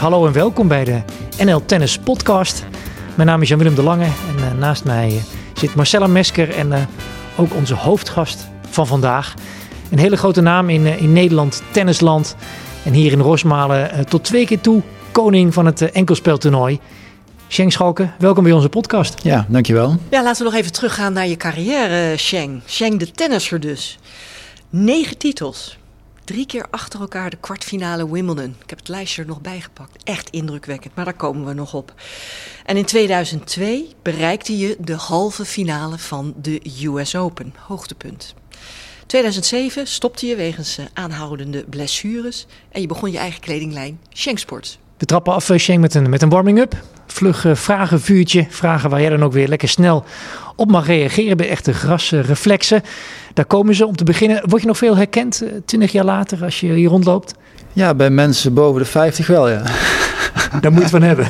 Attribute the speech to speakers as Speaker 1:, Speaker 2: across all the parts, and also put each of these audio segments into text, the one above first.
Speaker 1: Hallo en welkom bij de NL Tennis Podcast. Mijn naam is Jan-Willem de Lange en uh, naast mij uh, zit Marcella Mesker en uh, ook onze hoofdgast van vandaag. Een hele grote naam in, in Nederland, tennisland. En hier in Rosmalen tot twee keer toe koning van het enkelspeltoernooi. Sheng Schalken, welkom bij onze podcast.
Speaker 2: Ja, dankjewel.
Speaker 3: Ja, laten we nog even teruggaan naar je carrière, Sheng. Sheng de tennisser dus. Negen titels. Drie keer achter elkaar de kwartfinale Wimbledon. Ik heb het lijstje er nog bijgepakt. Echt indrukwekkend, maar daar komen we nog op. En in 2002 bereikte je de halve finale van de US Open. Hoogtepunt. 2007 stopte je wegens uh, aanhoudende blessures en je begon je eigen kledinglijn Sheng
Speaker 1: We trappen af, Sheng, met een, met een warming-up. Vlug uh, vragen, vuurtje. Vragen waar jij dan ook weer lekker snel op mag reageren bij echte grasreflexen. Daar komen ze om te beginnen. Word je nog veel herkend, uh, 20 jaar later, als je hier rondloopt?
Speaker 2: Ja, bij mensen boven de 50 wel, ja.
Speaker 1: Daar moet je van hebben.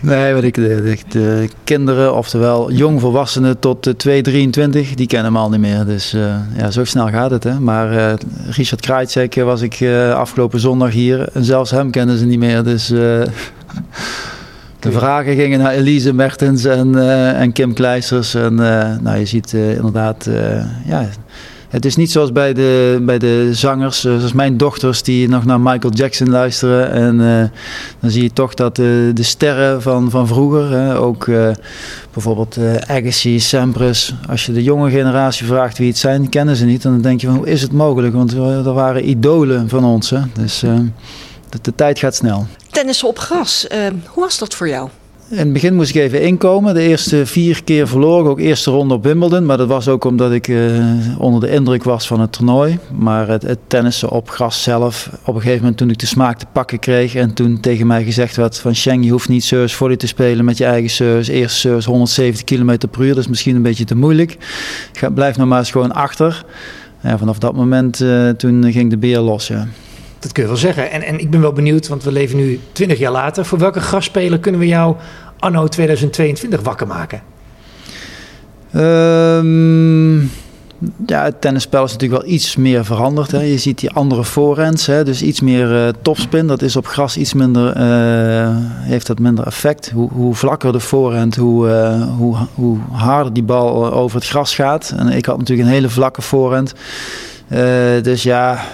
Speaker 2: Nee, wat ik, de, de, kinderen, oftewel jongvolwassenen tot de 2, 23, die kennen me al niet meer. Dus uh, ja, zo snel gaat het. Hè. Maar uh, Richard Krajcek was ik uh, afgelopen zondag hier en zelfs hem kennen ze niet meer. Dus de vragen gingen naar Elise Mertens en, en Kim Kleisters. En nou, je ziet inderdaad, ja, het is niet zoals bij de, bij de zangers, zoals mijn dochters die nog naar Michael Jackson luisteren. En dan zie je toch dat de, de sterren van, van vroeger, hè, ook bijvoorbeeld Agassi, Sampras. Als je de jonge generatie vraagt wie het zijn, kennen ze niet. En dan denk je van hoe is het mogelijk? Want er waren idolen van ons. Hè? Dus de, de tijd gaat snel.
Speaker 3: Tennissen op gras, uh, hoe was dat voor jou?
Speaker 2: In het begin moest ik even inkomen. De eerste vier keer verloor ik ook eerste ronde op Wimbledon. Maar dat was ook omdat ik uh, onder de indruk was van het toernooi. Maar het, het, tennissen op gras zelf. Op een gegeven moment toen ik de smaak te pakken kreeg. En toen tegen mij gezegd werd van Sheng, je hoeft niet service volley te spelen met je eigen service. Eerste service 170 km per uur. Dat is misschien een beetje te moeilijk. Ga, blijf nou maar eens gewoon achter. Ja, vanaf dat moment uh, toen ging de beer los. Ja.
Speaker 1: Dat kun je wel zeggen. En, en ik ben wel benieuwd, want we leven nu 20 jaar later. Voor welke grasspeler kunnen we jou anno 2022 wakker maken?
Speaker 2: Um, ja, het tennisspel is natuurlijk wel iets meer veranderd. Hè. Je ziet die andere voorhands, dus iets meer uh, topspin. Dat is op gras iets minder, uh, heeft dat minder effect. Hoe, hoe vlakker de voorhand, hoe, uh, hoe, hoe harder die bal over het gras gaat. En ik had natuurlijk een hele vlakke voorhand. dus ja,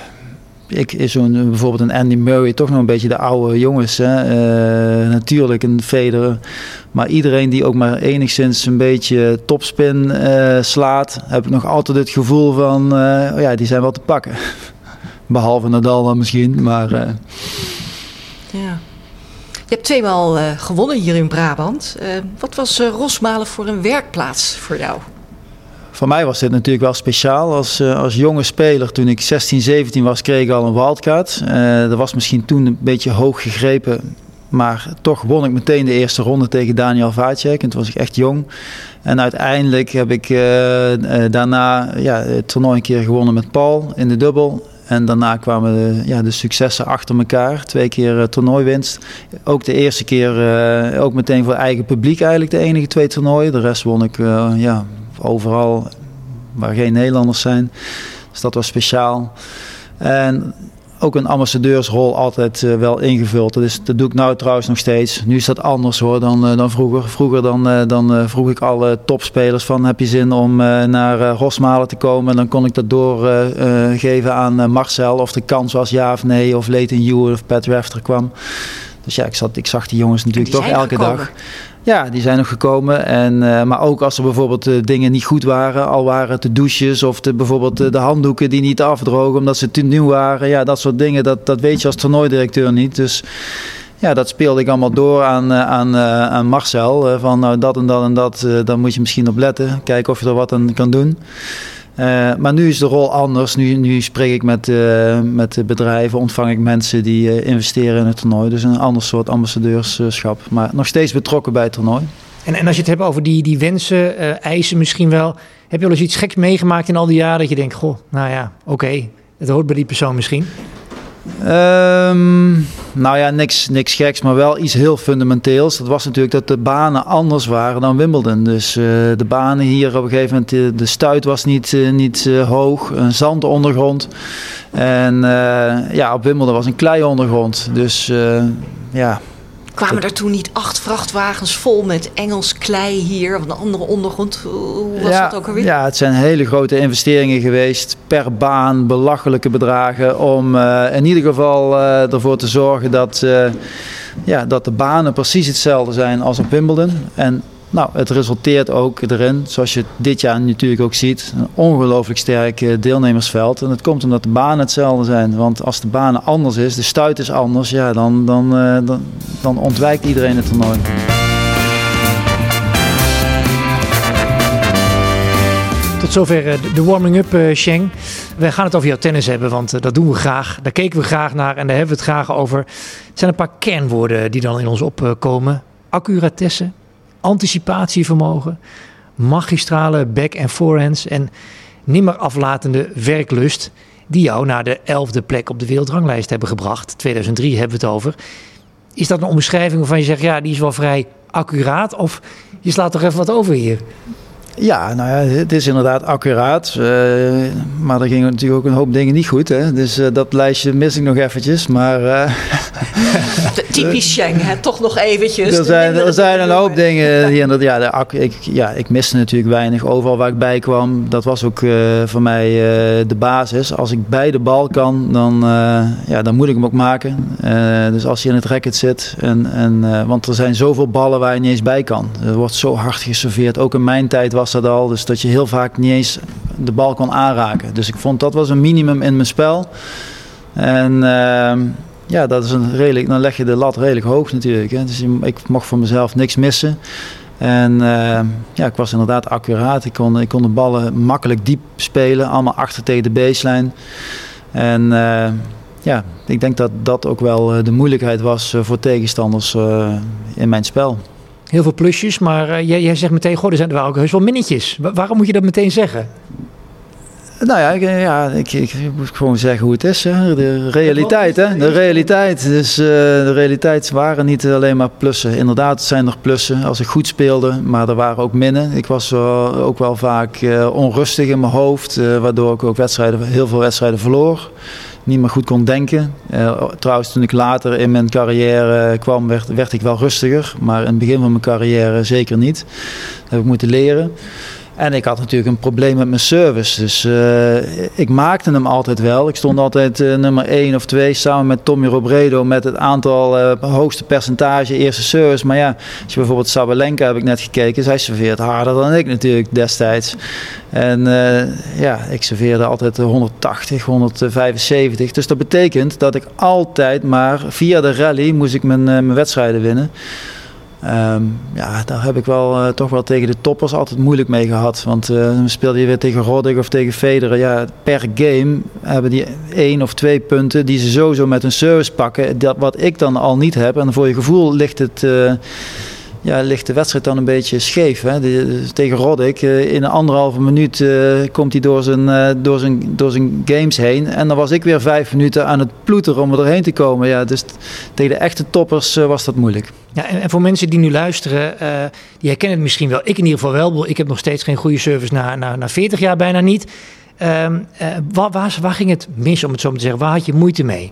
Speaker 2: ik is zo'n bijvoorbeeld een Andy Murray, toch nog een beetje de oude jongens. Hè? Uh, natuurlijk een Federer. Maar iedereen die ook maar enigszins een beetje topspin uh, slaat, heb ik nog altijd het gevoel van, oh ja, die zijn wel te pakken. Behalve Nadal dan misschien, maar...
Speaker 3: Ja. Je hebt tweemaal gewonnen hier in Brabant. wat was Rosmalen voor een werkplaats voor jou?
Speaker 2: Voor mij was dit natuurlijk wel speciaal. Als, uh, als jonge speler, toen ik 16, 17 was, kreeg ik al een wildcard. Uh, dat was misschien toen een beetje hoog gegrepen. Maar toch won ik meteen de eerste ronde tegen Daniel Vacek. En toen was ik echt jong. En uiteindelijk heb ik uh, daarna ja, het toernooi een keer gewonnen met Paul in de dubbel. En daarna kwamen de, ja, de successen achter elkaar. Twee keer uh, toernooiwinst. Ook de eerste keer uh, ook meteen voor eigen publiek eigenlijk de enige twee toernooien. De rest won ik uh, ja, overal waar geen Nederlanders zijn. Dus dat was speciaal. En ook een ambassadeursrol altijd uh, wel ingevuld. Dat, is, dat doe ik nou trouwens nog steeds. Nu is dat anders hoor dan, uh, dan vroeger. Vroeger dan, uh, dan vroeg ik alle topspelers van heb je zin om naar Rosmalen te komen. En dan kon ik dat doorgeven aan Marcel of de kans was ja of nee. Of Leighton Hewitt of Pat Rafter kwam. Dus ja, ik, zat, ik zag die jongens natuurlijk toch elke
Speaker 3: gekomen.
Speaker 2: dag. Ja, die zijn nog gekomen. En, uh, maar ook als er bijvoorbeeld uh, dingen niet goed waren, al waren het de douches of de, bijvoorbeeld uh, de handdoeken die niet afdrogen omdat ze te nieuw waren. Ja, dat soort dingen, dat, dat weet je als toernooidirecteur niet. Dus ja, dat speelde ik allemaal door aan, aan, aan Marcel. van nou, dat en dat en dat, daar moet je misschien op letten. Kijken of je er wat aan kan doen. Uh, maar nu is de rol anders. Nu, nu spreek ik met, uh, met bedrijven, ontvang ik mensen die uh, investeren in het toernooi. Dus een ander soort ambassadeurschap. Maar nog steeds betrokken bij het toernooi.
Speaker 1: En, en als je het hebt over die, die wensen, eisen misschien wel. Heb je wel eens iets geks meegemaakt in al die jaren dat je denkt, goh, nou ja, oké, het hoort bij die persoon misschien?
Speaker 2: Um, nou ja, niks, niks geks, maar wel iets heel fundamenteels. Dat was natuurlijk dat de banen anders waren dan Wimbledon. Dus uh, de banen hier op een gegeven moment, de, de stuit was niet, uh, niet hoog, een zandondergrond. En ja, op Wimbledon was een klei ondergrond. Dus ja,
Speaker 3: Kwamen er toen niet acht vrachtwagens vol met Engels klei hier of een andere ondergrond? Hoe was
Speaker 2: ja,
Speaker 3: dat ook alweer?
Speaker 2: Ja, het zijn hele grote investeringen geweest per baan, belachelijke bedragen om uh, in ieder geval uh, ervoor te zorgen dat, uh, ja, dat de banen precies hetzelfde zijn als op Wimbledon. En nou, het resulteert ook erin, zoals je dit jaar natuurlijk ook ziet, een ongelooflijk sterk deelnemersveld. En dat komt omdat de banen hetzelfde zijn. Want als de banen anders is, de stuit is anders, ja, dan, dan, dan, dan ontwijkt iedereen het toernooi.
Speaker 1: Tot zover de warming-up, Sheng. We gaan het over jouw tennis hebben, want dat doen we graag. Daar keken we graag naar en daar hebben we het graag over. Het zijn een paar kernwoorden die dan in ons opkomen. Accuratesse, anticipatievermogen, magistrale back- en forehands en nimmer aflatende werklust die jou naar de elfde plek op de wereldranglijst hebben gebracht. 2003 hebben we het over. Is dat een omschrijving waarvan je zegt, ja, die is wel vrij accuraat of je slaat toch even wat over hier?
Speaker 2: Ja, nou ja, het is inderdaad accuraat. Uh, maar er gingen natuurlijk ook een hoop dingen niet goed. Hè? Dus uh, dat lijstje mis ik nog eventjes. Maar, uh,
Speaker 3: Typisch Schengen, hè? toch nog eventjes.
Speaker 2: Er zijn, er zijn een hoop dingen die inderdaad... Ja, de, ik, ja, ik miste natuurlijk weinig. Overal waar ik bij kwam, dat was ook voor mij de basis. Als ik bij de bal kan, dan, ja, dan moet ik hem ook maken. dus als je in het racket zit. En, en, want er zijn zoveel ballen waar je niet eens bij kan. Er wordt zo hard geserveerd. Ook in mijn tijd was dat al. Dus dat je heel vaak niet eens de bal kon aanraken. Dus ik vond dat was een minimum in mijn spel. En uh, ja, dat is een redelijk, dan leg je de lat redelijk hoog natuurlijk. Hè. Dus ik mocht voor mezelf niks missen. En uh, ja, ik was inderdaad accuraat. Ik kon, de ballen makkelijk diep spelen. Allemaal achter tegen de baseline. En uh, ja, ik denk dat dat ook wel de moeilijkheid was voor tegenstanders in mijn spel
Speaker 1: heel veel plusjes, maar uh, jij, jij, zegt meteen, goh, er zijn er wel ook heus wel minnetjes. waarom moet je dat meteen zeggen?
Speaker 2: Nou ja, ik, ja ik, ik, moet gewoon zeggen hoe het is. Hè. De realiteit, hè. De realiteit. Dus uh, de realiteit waren niet alleen maar plussen. Inderdaad zijn er plussen als ik goed speelde, maar er waren ook minnen. Ik was ook wel vaak onrustig in mijn hoofd, waardoor ik ook wedstrijden, heel veel wedstrijden verloor niet meer goed kon denken. Uh, trouwens, toen ik later in mijn carrière kwam, werd, werd ik wel rustiger. Maar in het begin van mijn carrière zeker niet. Dat heb ik moeten leren. En ik had natuurlijk een probleem met mijn service. Dus uh, ik maakte hem altijd wel. Ik stond altijd uh, nummer 1 of 2 samen met Tommy Robredo met het aantal uh, hoogste percentage eerste service. Maar ja, als je bijvoorbeeld Sabalenka heb ik net gekeken. Zij serveert harder dan ik natuurlijk destijds. En ja, ik serveerde altijd 180, 175. Dus dat betekent dat ik altijd maar via de rally moest ik mijn, mijn wedstrijden winnen. Um, ja, daar heb ik wel uh, toch wel tegen de toppers altijd moeilijk mee gehad. Want uh, dan speel je weer tegen Roddick of tegen Federer. Ja, per game hebben die één of twee punten die ze sowieso met een service pakken. Dat wat ik dan al niet heb. En voor je gevoel ligt het... Uh, ja, ligt de wedstrijd dan een beetje scheef. Hè? De, tegen Roddick, uh, in een anderhalve minuut uh, komt hij door zijn, door, zijn, door zijn games heen. En dan was ik weer vijf minuten aan het ploeteren om er doorheen te komen. Ja, dus tegen de echte toppers was dat moeilijk.
Speaker 1: Ja, en, voor mensen die nu luisteren, die herkennen het misschien wel. Ik in ieder geval wel. Ik heb nog steeds geen goede service na, na, na 40 jaar bijna niet. Um, waar, waar, waar ging het mis, om het zo maar te zeggen? Waar had je moeite mee?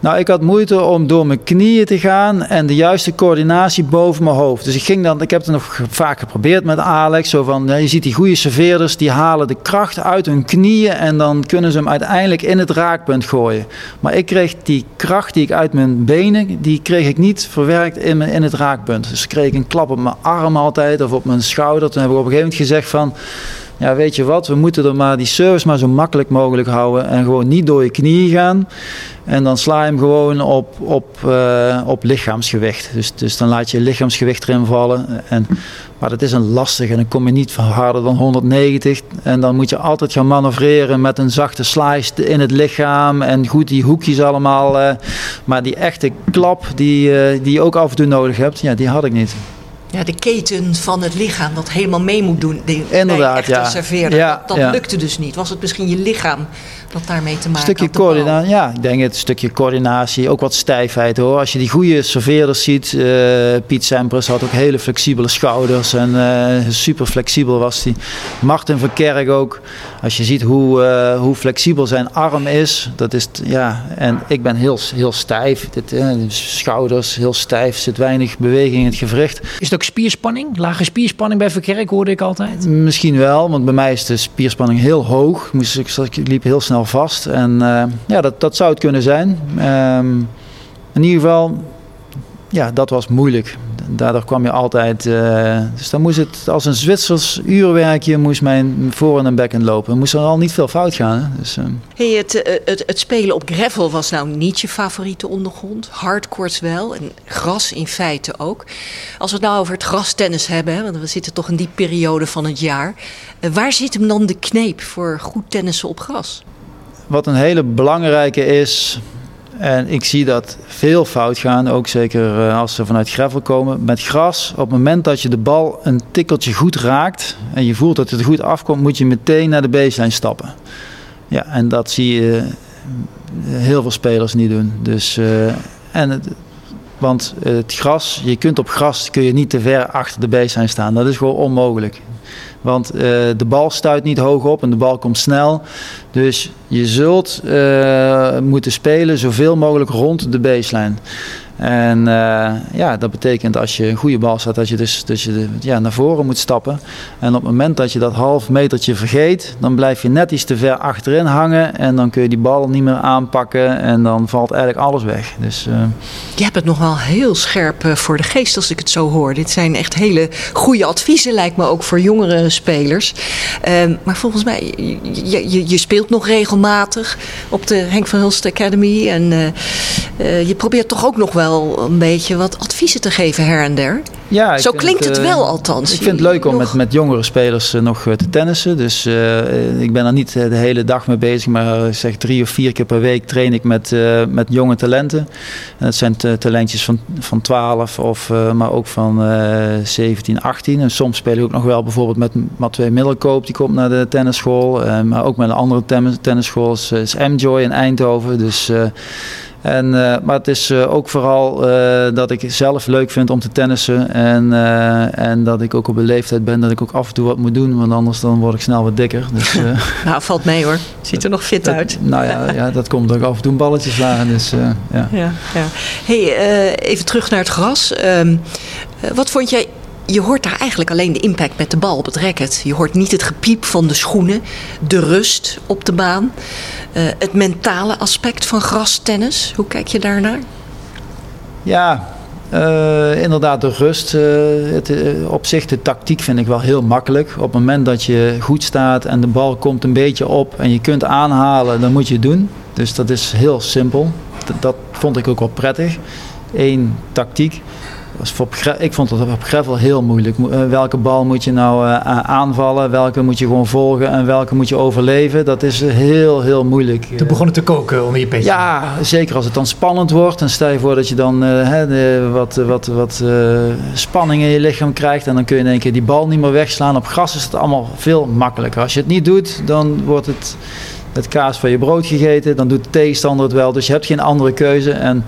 Speaker 2: Nou, ik had moeite om door mijn knieën te gaan en de juiste coördinatie boven mijn hoofd. Dus ik ging dan, ik heb het nog vaak geprobeerd met Alex. Zo van, je ziet die goede serveerders, die halen de kracht uit hun knieën en dan kunnen ze hem uiteindelijk in het raakpunt gooien. Maar ik kreeg die kracht die ik uit mijn benen, die kreeg ik niet verwerkt in, in het raakpunt. Dus ik kreeg een klap op mijn arm altijd of op mijn schouder. Toen heb ik op een gegeven moment gezegd van ja, weet je wat, we moeten er maar die service maar zo makkelijk mogelijk houden en gewoon niet door je knieën gaan. En dan sla je hem gewoon op, op, uh, op lichaamsgewicht. Dus, dus dan laat je lichaamsgewicht erin vallen. En, maar dat is een lastig en dan kom je niet harder dan 190. En dan moet je altijd gaan manoeuvreren met een zachte slice in het lichaam. En goed die hoekjes allemaal. Uh, maar die echte klap die, uh, die je ook af en toe nodig hebt, ja, die had ik niet
Speaker 3: ja, de keten van het lichaam dat helemaal mee moet doen. De,
Speaker 2: Inderdaad, ja.
Speaker 3: Serveren. Ja, dat, dat ja. lukte dus niet. Was het misschien je lichaam dat daarmee te maken
Speaker 2: stukje coördinatie, ja, ik denk het een stukje coördinatie, ook wat stijfheid hoor. Als je die goede serveerders ziet, eh, Piet Sempers had ook hele flexibele schouders en eh, super flexibel was hij. Martin Verkerk ook. Als je ziet hoe, eh, hoe flexibel zijn arm is, dat is ja. En ik ben heel, heel stijf, dit, eh, schouders heel stijf, zit weinig beweging in het gewricht.
Speaker 1: Is het ook spierspanning? Lage spierspanning bij Verkerk hoorde ik altijd.
Speaker 2: Misschien wel, want bij mij is de spierspanning heel hoog. Ik liep heel snel vast. En eh, ja, dat, dat zou het kunnen zijn. Ehm, in ieder geval, ja, dat was moeilijk. Daardoor kwam je altijd. eh, dus dan moest het als een Zwitsers uurwerkje moest mijn voor- en backhand lopen. Moest er al niet veel fout gaan. Hè? Dus, ehm,
Speaker 3: Hey, het, eh, het, het spelen op gravel was nou niet je favoriete ondergrond. Hardcourts wel en gras in feite ook. Als we het nou over het grastennis hebben, hè, want we zitten toch in die periode van het jaar. waar zit hem dan de kneep voor goed tennissen op gras?
Speaker 2: Wat een hele belangrijke is, en ik zie dat veel fout gaan, ook zeker eh, als ze vanuit gravel komen. Met gras, op het moment dat je de bal een tikkeltje goed raakt en je voelt dat het goed afkomt, moet je meteen naar de baseline stappen. Ja, en dat zie je eh, heel veel spelers niet doen. Dus, eh, en want het gras, je kunt op gras kun je niet te ver achter de baseline staan. Dat is gewoon onmogelijk. Want eh, de bal stuit niet hoog op en de bal komt snel. Dus je zult eh, moeten spelen zoveel mogelijk rond de baseline. En eh, ja, dat betekent als je een goede bal staat, dat je dus, dus je ja, naar voren moet stappen. En op het moment dat je dat half metertje vergeet, dan blijf je net iets te ver achterin hangen. En dan kun je die bal niet meer aanpakken en dan valt eigenlijk alles weg. Dus, eh,
Speaker 3: Je hebt het nog wel heel scherp eh, voor de geest als ik het zo hoor. Dit zijn echt hele goede adviezen, lijkt me ook voor jongere spelers. Ehm, maar volgens mij, je, je, je speelt nog regelmatig op de Henk van Hulst Academy. En je probeert toch ook nog wel een beetje wat adviezen te geven her en der.
Speaker 2: ja,
Speaker 3: Zo klinkt het
Speaker 2: eh,
Speaker 3: wel althans.
Speaker 2: Ik vind het leuk om
Speaker 3: Nog-
Speaker 2: met, met jongere spelers eh, nog eh, te tennissen. Dus ik ben er niet de hele dag mee bezig. Maar zeg drie of vier keer per week train ik met, met jonge talenten. En dat zijn talentjes van, van 12, of, maar ook van eh 17, 18. En soms speel ik ook nog wel bijvoorbeeld met Matwee Middelkoop. Die komt naar de tennisschool. Maar ook met een andere tennis- tennisschool is, is M-Joy in Eindhoven. Dus... en, eh, maar het is eh, ook vooral eh, dat ik zelf leuk vind om te tennissen. En, en dat ik ook op een leeftijd ben dat ik ook af en toe wat moet doen. Want anders dan word ik snel wat dikker. Dus,
Speaker 3: Nou, valt mee hoor. Ziet er nog fit
Speaker 2: dat-
Speaker 3: uit.
Speaker 2: Nou ja, ja, dat komt ook af en toe een balletje slaan. Dus, ja.
Speaker 3: Ja, ja. Hey, even terug naar het gras. Ehm, eh, wat vond jij? Je hoort daar eigenlijk alleen de impact met de bal op het racket. Je hoort niet het gepiep van de schoenen, de rust op de baan, eh, het mentale aspect van grastennis. Hoe kijk je daarnaar?
Speaker 2: Ja, eh, inderdaad, de rust. eh, het, op zich, de tactiek vind ik wel heel makkelijk. Op het moment dat je goed staat en de bal komt een beetje op en je kunt aanhalen, dan moet je het doen. Dus dat is heel simpel. Dat vond ik ook wel prettig. Eén, tactiek. Was voor ik vond het op gravel heel moeilijk. Mo- eh, welke bal moet je nou eh, aanvallen? Welke moet je gewoon volgen? En welke moet je overleven? Dat is heel, heel moeilijk.
Speaker 1: Toen
Speaker 2: Eh,
Speaker 1: begon het te koken onder je petje.
Speaker 2: ja, zeker als het dan spannend wordt. En stel je voor dat je dan hè, wat, wat, wat spanning in je lichaam krijgt. En dan kun je in één keer die bal niet meer wegslaan. Op gras is het allemaal veel makkelijker. Als je het niet doet, dan wordt het het kaas van je brood gegeten. Dan doet de tegenstander het wel. Dus je hebt geen andere keuze. En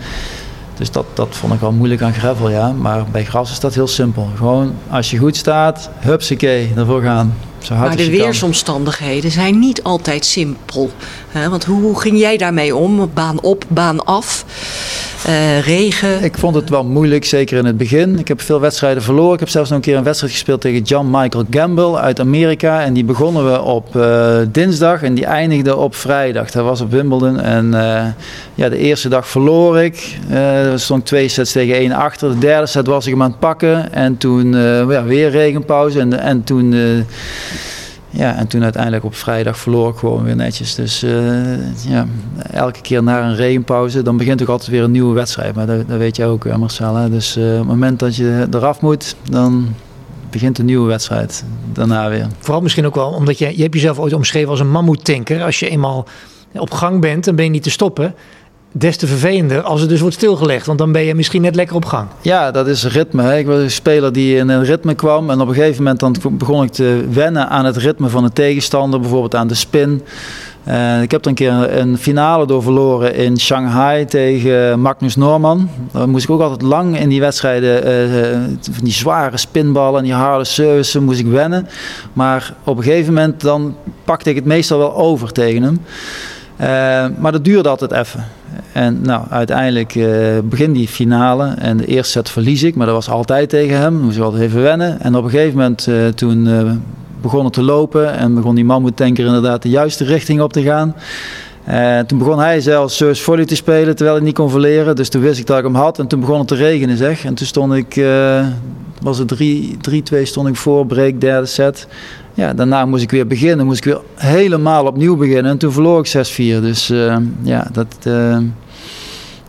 Speaker 2: dus dat, dat vond ik wel moeilijk aan gravel, ja. Maar bij gras is dat heel simpel. Gewoon als je goed staat, hupsakee, ervoor gaan. Zo hard
Speaker 3: Maar de
Speaker 2: kan.
Speaker 3: weersomstandigheden zijn niet altijd simpel. Hè? Want hoe, hoe ging jij daarmee om? Baan op, baan af, eh, regen.
Speaker 2: Ik vond het wel moeilijk, zeker in het begin. Ik heb veel wedstrijden verloren. Ik heb zelfs nog een keer een wedstrijd gespeeld tegen John Michael Gamble uit Amerika. En die begonnen we op eh, dinsdag en die eindigde op vrijdag. Dat was op Wimbledon. En eh, ja, de eerste dag verloor ik. Er stond twee sets tegen één achter. De derde set was ik hem aan het pakken. En toen ja, weer regenpauze. En, en toen... ja, en toen uiteindelijk op vrijdag verloor ik gewoon weer netjes. Dus eh, ja, elke keer na een regenpauze, dan begint ook altijd weer een nieuwe wedstrijd. Maar dat, dat weet jij ook, eh, Marcel. Hè? Dus eh, op het moment dat je eraf moet, dan begint een nieuwe wedstrijd. Daarna weer.
Speaker 1: Vooral misschien ook wel omdat je, je hebt jezelf ooit omschreven als een mammoetanker. Als je eenmaal op gang bent, dan ben je niet te stoppen. Des te vervelender als het dus wordt stilgelegd. Want dan ben je misschien net lekker op gang.
Speaker 2: Ja, dat is ritme. Hè. Ik was een speler die in een ritme kwam. En op een gegeven moment dan begon ik te wennen aan het ritme van de tegenstander. Bijvoorbeeld aan de spin. Uh, ik heb er een keer een finale door verloren in Shanghai tegen Magnus Norman. Daar moest ik ook altijd lang in die wedstrijden, uh, van die zware spinballen en die harde services moest ik wennen. Maar op een gegeven moment dan pakte ik het meestal wel over tegen hem. Uh, maar dat duurde altijd even. En nou, uiteindelijk uh, begin die finale en de eerste set verlies ik, maar dat was altijd tegen hem. Moest ik altijd even wennen. En op een gegeven moment uh, toen begonnen te lopen en begon die mammoetanker inderdaad de juiste richting op te gaan. Toen begon hij zelfs Surge Volley te spelen terwijl hij niet kon verleren. Dus toen wist ik dat ik hem had. En toen begon het te regenen zeg. En toen stond ik, was het 3-2 stond ik voor, break, derde set. Ja, daarna moest ik weer beginnen. Moest ik weer helemaal opnieuw beginnen. En toen verloor ik 6-4. Dus uh, ja, dat...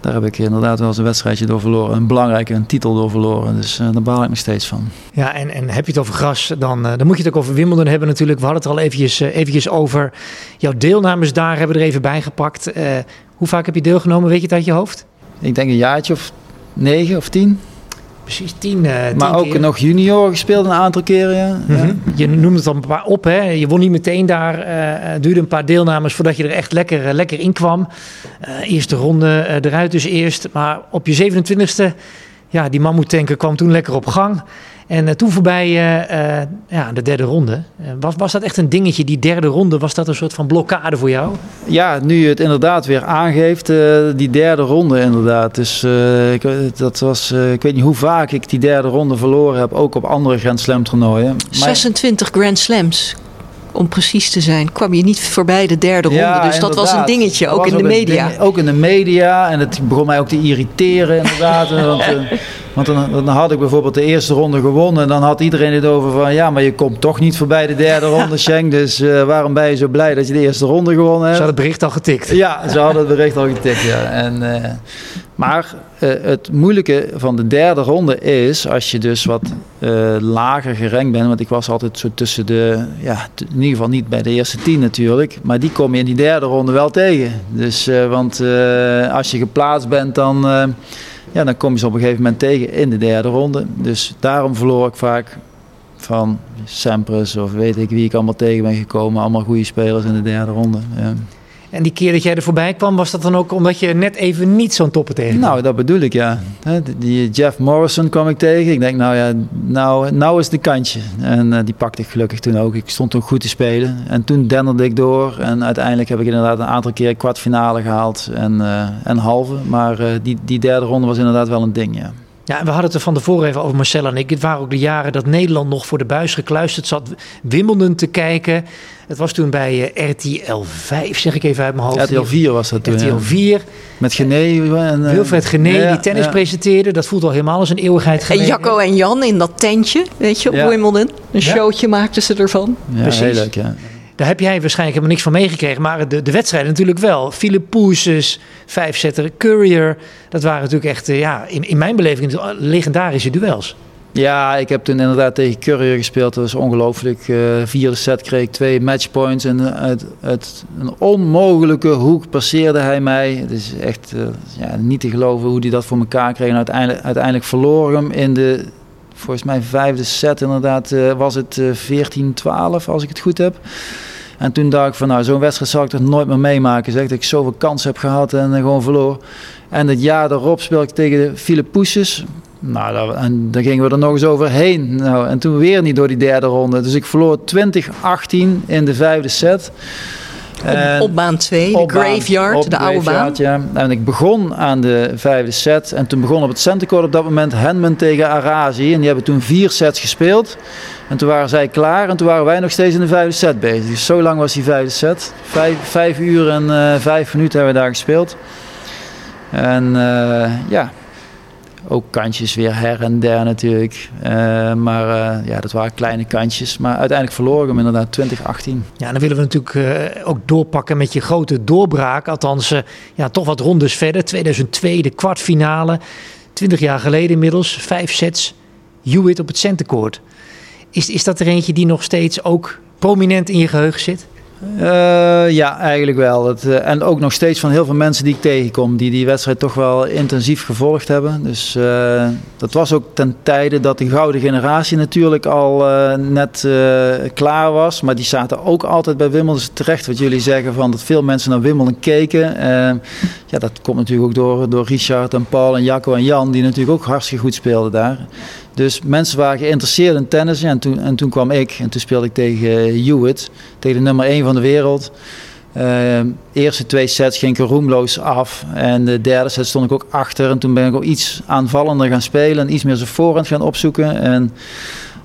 Speaker 2: Daar heb ik inderdaad wel eens een wedstrijdje door verloren. Een belangrijke een titel door verloren. Dus uh, daar baal ik nog steeds van.
Speaker 1: Ja, en, en heb je het over gras, dan, dan moet je het ook over Wimbledon hebben natuurlijk. We hadden het er al eventjes, eventjes over. Jouw deelnames daar hebben we er even bij gepakt. hoe vaak heb je deelgenomen? Weet je het uit je hoofd?
Speaker 2: Ik denk een jaartje of negen of tien
Speaker 1: precies tien, uh,
Speaker 2: Maar ook nog junior gespeeld een aantal keren, ja.
Speaker 1: Mm -hmm. Je noemde het al een paar op, hè. Je won niet meteen daar. Uh, duurde een paar deelnames voordat je er echt lekker, uh, lekker in kwam. eerste ronde eruit dus eerst. Maar op je 27e, ja, die mammoetanker kwam toen lekker op gang. En uh, toen voorbij uh, uh, ja, de derde ronde. was, was dat echt een dingetje, die derde ronde? Was dat een soort van blokkade voor jou?
Speaker 2: Ja, nu je het inderdaad weer aangeeft, die derde ronde inderdaad. Dus ik, dat was, ik weet niet hoe vaak ik die derde ronde verloren heb, ook op andere Grand Slam toernooien.
Speaker 3: 26 Grand Slams om precies te zijn, kwam je niet voorbij de derde ronde.
Speaker 2: Ja,
Speaker 3: dus dat was een dingetje, ook in de media.
Speaker 2: Ding, ook in de media. En het begon mij ook te irriteren, inderdaad. want, uh, want dan, dan, had ik bijvoorbeeld de eerste ronde gewonnen. En dan had iedereen het over van... ja, maar je komt toch niet voorbij de derde ronde, Schenk. Dus uh, waarom ben je zo blij dat je de eerste ronde gewonnen hebt?
Speaker 1: Ze hadden het bericht al getikt.
Speaker 2: Ja, ze hadden het bericht al getikt, ja. En, uh, maar uh, het moeilijke van de derde ronde is... als je dus wat lager gerankt bent... want ik was altijd zo tussen de... ja, in ieder geval niet bij de eerste tien natuurlijk... maar die kom je in die derde ronde wel tegen. Dus, want als je geplaatst bent, dan ja, dan kom je ze op een gegeven moment tegen in de derde ronde. Dus daarom verloor ik vaak van Sampras of weet ik wie ik allemaal tegen ben gekomen. Allemaal goede spelers in de derde ronde. Ja.
Speaker 1: En die keer dat jij er voorbij kwam, was dat dan ook omdat je net even niet zo'n toppen tegen
Speaker 2: Nou, dat bedoel ik, ja. Die Jeff Morrison kwam ik tegen. Ik denk, nou ja, nou, nou is de kantje. En uh, die pakte ik gelukkig toen ook. Ik stond toen goed te spelen. En toen denderde ik door. En uiteindelijk heb ik inderdaad een aantal keer kwartfinale gehaald en, uh, en halve. Maar uh, die, die derde ronde was inderdaad wel een ding, ja.
Speaker 1: Ja, we hadden het er van tevoren even over Marcel en ik. Het waren ook de jaren dat Nederland nog voor de buis gekluisterd zat. Wimbledon te kijken. Het was toen bij uh, RTL 5, zeg ik even uit mijn hoofd.
Speaker 2: RTL 4 was dat toen.
Speaker 1: RTL 4.
Speaker 2: Met Gené. En,
Speaker 1: uh, Wilfred Gené ja, die tennis ja. presenteerde. Dat voelt al helemaal als een eeuwigheid geleden.
Speaker 3: En Jacco en Jan in dat tentje, weet je, op ja. Wimbledon. Een showtje maakten ze ervan.
Speaker 2: Ja, Precies. heel leuk, ja.
Speaker 1: Daar heb jij waarschijnlijk helemaal niks van meegekregen. Maar de, de wedstrijden natuurlijk wel. Philip Poeses, vijfzetter, Courier. Dat waren natuurlijk echt, uh, ja, in, in mijn beleving legendarische duels.
Speaker 2: Ja, ik heb toen inderdaad tegen Courier gespeeld. Dat was ongelooflijk. Uh, vierde set kreeg twee matchpoints. En uit, uit een onmogelijke hoek passeerde hij mij. Het is echt ja, niet te geloven hoe hij dat voor elkaar kreeg. En uiteindelijk, uiteindelijk verloor hem in de, volgens mij vijfde set inderdaad, was het 14-12 als ik het goed heb. En toen dacht ik van nou, zo'n wedstrijd zal ik toch nooit meer meemaken. Zeg dat ik zoveel kansen heb gehad en gewoon verloor. En het jaar daarop speelde ik tegen Philip Poesjes. Nou, dat, en gingen we er nog eens overheen. Nou, en toen weer niet door die derde ronde. Dus ik verloor 20-18 in de vijfde set.
Speaker 3: Op, op, baan 2, de graveyard, de, de oude baan.
Speaker 2: Ja. En ik begon aan de vijfde set. En toen begon op het centercourt op dat moment Henman tegen Arazi. En die hebben toen vier sets gespeeld. En toen waren zij klaar. En toen waren wij nog steeds in de vijfde set bezig. Dus zo lang was die vijfde set. Vijf, vijf uur en uh, vijf minuten hebben we daar gespeeld. En uh, ja, ook kantjes weer her en der natuurlijk. Uh, maar uh, ja, dat waren kleine kantjes. Maar uiteindelijk verloren we hem inderdaad 2018.
Speaker 1: Ja, dan willen we natuurlijk uh, ook doorpakken met je grote doorbraak. Althans, ja, toch wat rondes verder. 2002, de kwartfinale. 20 jaar geleden inmiddels. Vijf sets. Hewitt op het centercourt. Is, is dat er eentje die nog steeds ook prominent in je geheugen zit?
Speaker 2: Uh, ja, eigenlijk wel. Uh, en ook nog steeds van heel veel mensen die ik tegenkom, die die wedstrijd toch wel intensief gevolgd hebben. Dus uh, dat was ook ten tijde dat de gouden generatie natuurlijk al net klaar was. Maar die zaten ook altijd bij Wimbledon terecht. Wat jullie zeggen van dat veel mensen naar Wimbledon keken. ja, dat komt natuurlijk ook door, door Richard en Paul en Jacco en Jan, die natuurlijk ook hartstikke goed speelden daar. Dus mensen waren geïnteresseerd in tennis. En toen, en toen kwam ik en toen speelde ik tegen Hewitt, tegen de nummer 1 van de wereld. Uh, eerste twee sets ging ik roemloos af. En de derde set stond ik ook achter. En toen ben ik ook iets aanvallender gaan spelen. En iets meer zijn voorhand gaan opzoeken. En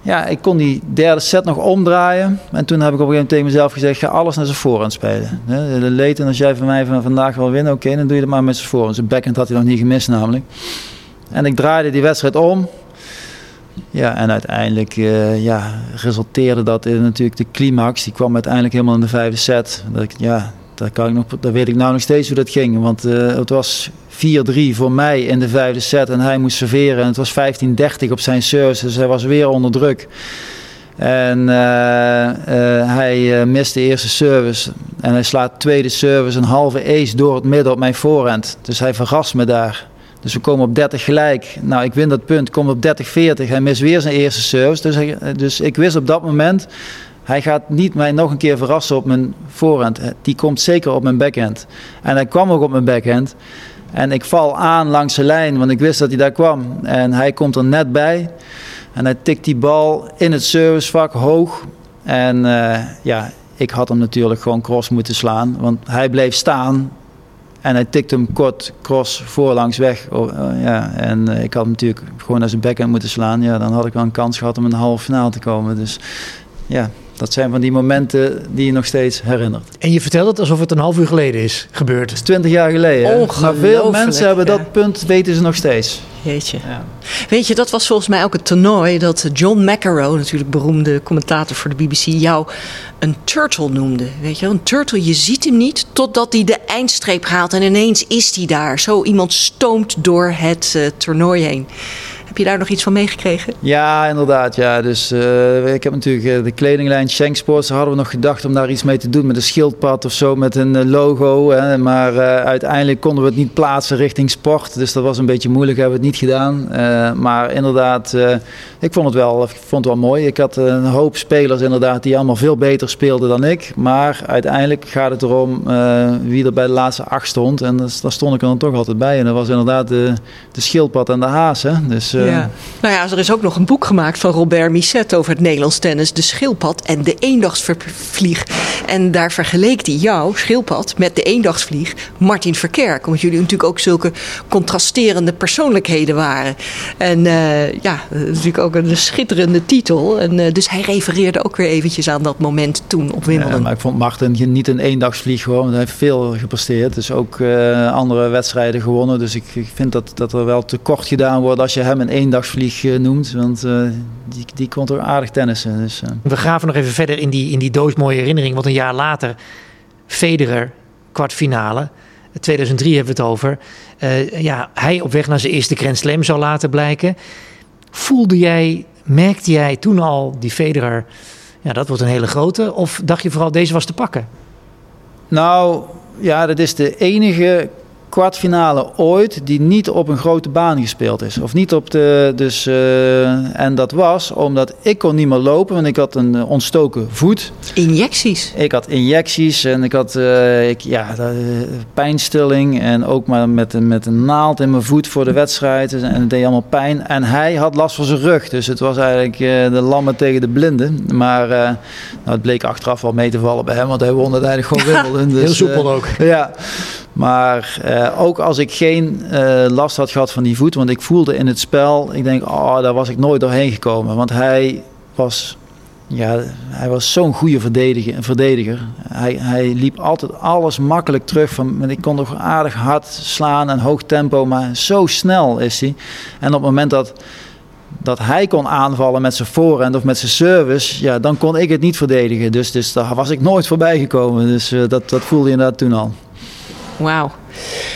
Speaker 2: ja, ik kon die derde set nog omdraaien. En toen heb ik op een gegeven moment tegen mezelf gezegd: ga alles naar zijn voorhand spelen. Leten, als jij van mij van vandaag wil winnen, oké, dan doe je het maar met zijn voorhand. Zijn backhand had hij nog niet gemist, namelijk. En ik draaide die wedstrijd om. Ja, en uiteindelijk uh, ja, resulteerde dat in natuurlijk de climax. Die kwam uiteindelijk helemaal in de vijfde set. Dat ja, daar, kan ik nog, daar weet ik nou nog steeds hoe dat ging. Want uh, het was 4-3 voor mij in de vijfde set en hij moest serveren. En het was 15-30 op zijn service, dus hij was weer onder druk. En uh, hij miste de eerste service. En hij slaat tweede service, een halve ace door het midden op mijn voorhand. Dus hij verrast me daar. Dus we komen op 30 gelijk. Nou, ik win dat punt, kom op 30-40. Hij mist weer zijn eerste service. Dus, dus ik wist op dat moment, hij gaat niet mij nog een keer verrassen op mijn voorhand. Die komt zeker op mijn backhand. En hij kwam ook op mijn backhand. En ik val aan langs de lijn, want ik wist dat hij daar kwam. En hij komt er net bij. En hij tikt die bal in het servicevak hoog. En uh, ja, ik had hem natuurlijk gewoon cross moeten slaan. Want hij bleef staan. En hij tikte hem kort cross voorlangs weg. Oh, oh, ja. En uh, ik had natuurlijk gewoon naar zijn backhand moeten slaan. Ja, dan had ik wel een kans gehad om in de halve finale te komen. Dus ja, dat zijn van die momenten die je nog steeds herinnert.
Speaker 1: En je vertelt het alsof het een half uur geleden is gebeurd.
Speaker 2: Het is twintig jaar geleden. Maar veel mensen hebben dat punt, weten ze nog steeds.
Speaker 3: Jeetje. Ja. Weet je, dat was volgens mij ook het toernooi dat John McEnroe, natuurlijk beroemde commentator voor de BBC, jou een turtle noemde. Weet je, een turtle, je ziet hem niet totdat hij de eindstreep haalt en ineens is hij daar. Zo iemand stoomt door het uh, toernooi heen. Heb je daar nog iets van meegekregen?
Speaker 2: Ja, inderdaad. Ja. Dus, uh, ik heb natuurlijk uh, de kledinglijn Schenk Sports. Daar hadden we nog gedacht om daar iets mee te doen met een schildpad of zo, met een uh, logo. Hè. Maar uiteindelijk konden we het niet plaatsen richting sport. Dus dat was een beetje moeilijk, hebben we het niet gedaan. maar inderdaad, ik vond het wel, ik vond het wel mooi. Ik had een hoop spelers inderdaad die allemaal veel beter speelden dan ik. Maar uiteindelijk gaat het erom wie er bij de laatste acht stond. En daar stond ik er dan toch altijd bij. En dat was inderdaad de, de schildpad en de haas. Hè. Dus,
Speaker 3: ja. Nou ja, er is ook nog een boek gemaakt van Robert Misset over het Nederlands tennis, De Schildpad en de Eendagsvlieg. En daar vergeleek hij jou, Schildpad, met de Eendagsvlieg, Martin Verkerk. Omdat jullie natuurlijk ook zulke contrasterende persoonlijkheden waren. En uh, ja, natuurlijk ook een schitterende titel. En, uh, dus hij refereerde ook weer eventjes aan dat moment toen op Wimbledon.
Speaker 2: Ja, maar ik vond Martin niet een eendagsvlieg gewoon. Hij heeft veel gepresteerd. Dus ook uh, andere wedstrijden gewonnen. Dus ik, ik vind dat, dat er wel tekort gedaan wordt als je hem een eendagsvlieg uh, noemt. Want uh, die, die kon toch aardig tennissen. Dus, uh.
Speaker 1: We graven nog even verder in die, in die doosmooie herinnering. Want een jaar later, Federer, kwartfinale. 2003 hebben we het over. ja, hij op weg naar zijn eerste Grand Slam zou laten blijken. Voelde jij, merkte jij toen al die Federer... Ja, dat wordt een hele grote. Of dacht je vooral, deze was te pakken?
Speaker 2: Nou, ja, dat is de enige kwartfinale ooit die niet op een grote baan gespeeld is. Of niet op de. Dus, uh, en dat was omdat ik kon niet meer lopen, want ik had een uh, ontstoken voet.
Speaker 3: Injecties?
Speaker 2: Ik had injecties en ik had uh, ik, ja, pijnstilling. En ook maar met, met een naald in mijn voet voor de wedstrijd. En het deed allemaal pijn. En hij had last van zijn rug. Dus het was eigenlijk de lammen tegen de blinden. Maar nou, het bleek achteraf wel mee te vallen bij hem, want hij won uiteindelijk gewoon Wimbledon.
Speaker 1: Dus, Heel soepel ook.
Speaker 2: Ja. Maar uh, ook als ik geen uh, last had gehad van die voet, want ik voelde in het spel, ik denk, oh, daar was ik nooit doorheen gekomen. Want hij was, ja, hij was zo'n goede verdediger. verdediger. Hij, hij liep altijd alles makkelijk terug. Van, ik kon nog aardig hard slaan en hoog tempo, maar zo snel is hij. En op het moment dat dat hij kon aanvallen met zijn voorhand of met zijn service, ja, dan kon ik het niet verdedigen. Dus, dus daar was ik nooit voorbij gekomen. Dus uh, dat, dat voelde je inderdaad toen al.
Speaker 3: Wauw.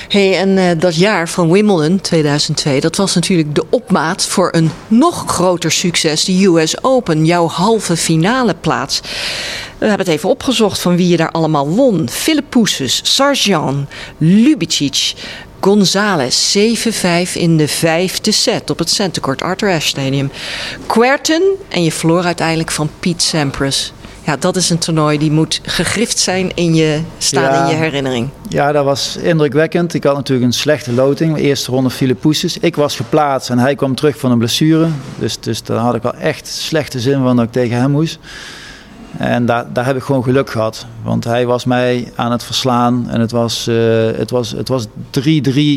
Speaker 3: Hey, en uh, dat jaar van Wimbledon 2002, dat was natuurlijk de opmaat voor een nog groter succes, de US Open, jouw halve finale plaats. We hebben het even opgezocht van wie je daar allemaal won. Philippoussis, Sarjan, Lubicic, Gonzalez 7-5 in de vijfde set op het Centercourt Arthur Ashe Stadium. Querten en je verloor uiteindelijk van Pete Sampras. Ja, dat is een toernooi die moet gegrift zijn in je, staan in je herinnering.
Speaker 2: Ja, dat was indrukwekkend. Ik had natuurlijk een slechte loting. De eerste ronde Philippoussis. Ik was geplaatst en hij kwam terug van een blessure. Dus, dus daar had ik wel echt slechte zin van dat ik tegen hem moest. En daar, daar heb ik gewoon geluk gehad. Want hij was mij aan het verslaan. En het was, uh, het was, het was 3-3,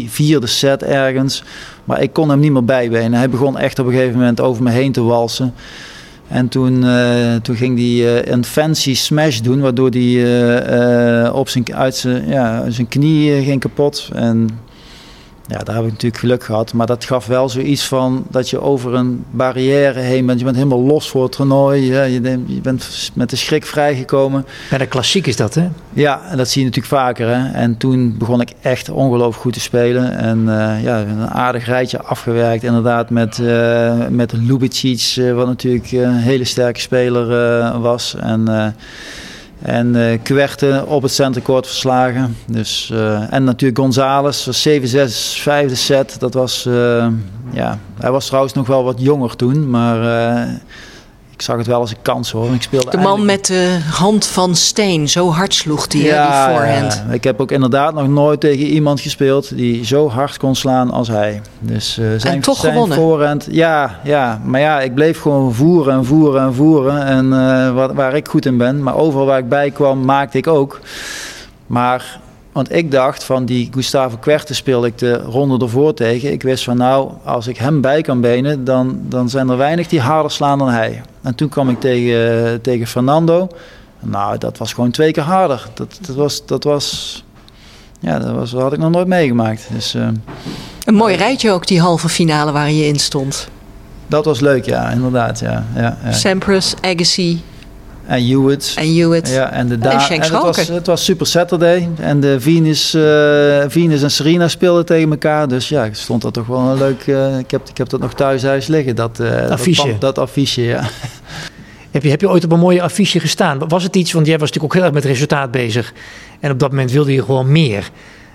Speaker 2: vierde set ergens. Maar ik kon hem niet meer bijbenen. Hij begon echt op een gegeven moment over me heen te walsen. En toen, uh, toen ging hij uh, een fancy smash doen, waardoor hij op zijn, uit zijn, ja, zijn knie ging kapot. En ja, daar heb ik natuurlijk geluk gehad. Maar dat gaf wel zoiets van dat je over een barrière heen bent. Je bent helemaal los voor het toernooi. Je, je bent met de schrik vrijgekomen.
Speaker 1: Ja, de klassiek is dat, hè?
Speaker 2: Ja, en dat zie je natuurlijk vaker. Hè? En toen begon ik echt ongelooflijk goed te spelen. En uh, ja, een aardig rijtje afgewerkt. Inderdaad, met, uh, met Lubicic, uh, wat natuurlijk een hele sterke speler was. En en uh, op het centercourt verslagen. Dus, uh, en natuurlijk González, 7-6, vijfde set. Dat was, ja, hij was trouwens nog wel wat jonger toen, maar ik zag het wel als een kans hoor. Ik
Speaker 3: speelde de man met de hand van steen, zo hard sloeg die, ja, die voorhand.
Speaker 2: Ja. Ik heb ook inderdaad nog nooit tegen iemand gespeeld die zo hard kon slaan als hij. Dus uh, zijn,
Speaker 3: en toch
Speaker 2: zijn
Speaker 3: gewonnen.
Speaker 2: voorhand, ja, ja, maar ja, ik bleef gewoon voeren en voeren en voeren. En uh, waar, waar ik goed in ben, maar overal waar ik bij kwam, maakte ik ook. Maar want ik dacht van die Gustavo Querte speelde ik de ronde ervoor tegen. Ik wist van nou, als ik hem bij kan benen, dan, dan zijn er weinig die harder slaan dan hij. En toen kwam ik tegen, tegen Fernando. Nou, dat was gewoon twee keer harder. Dat, dat, was, dat was, ja, dat, was, dat had ik nog nooit meegemaakt. Dus, uh,
Speaker 3: Een mooi rijtje ook, die halve finale waar je in stond.
Speaker 2: Dat was leuk, ja, inderdaad. Ja, ja, ja.
Speaker 3: Sampras, Agassi,
Speaker 2: en Hewitt.
Speaker 3: En Hewitt.
Speaker 2: Ja, en de da en, en het, was, het was Super Saturday. En de Venus, uh, Venus en Serena speelden tegen elkaar. Dus ja, stond dat toch wel een leuk... Uh, ik, heb, ik heb dat nog thuis huis liggen. Dat, uh,
Speaker 1: affiche.
Speaker 2: Dat, dat, affiche, ja.
Speaker 1: Heb je, heb je ooit op een mooie affiche gestaan? Was het iets, want jij was natuurlijk ook heel erg met resultaat bezig. En op dat moment wilde je gewoon meer.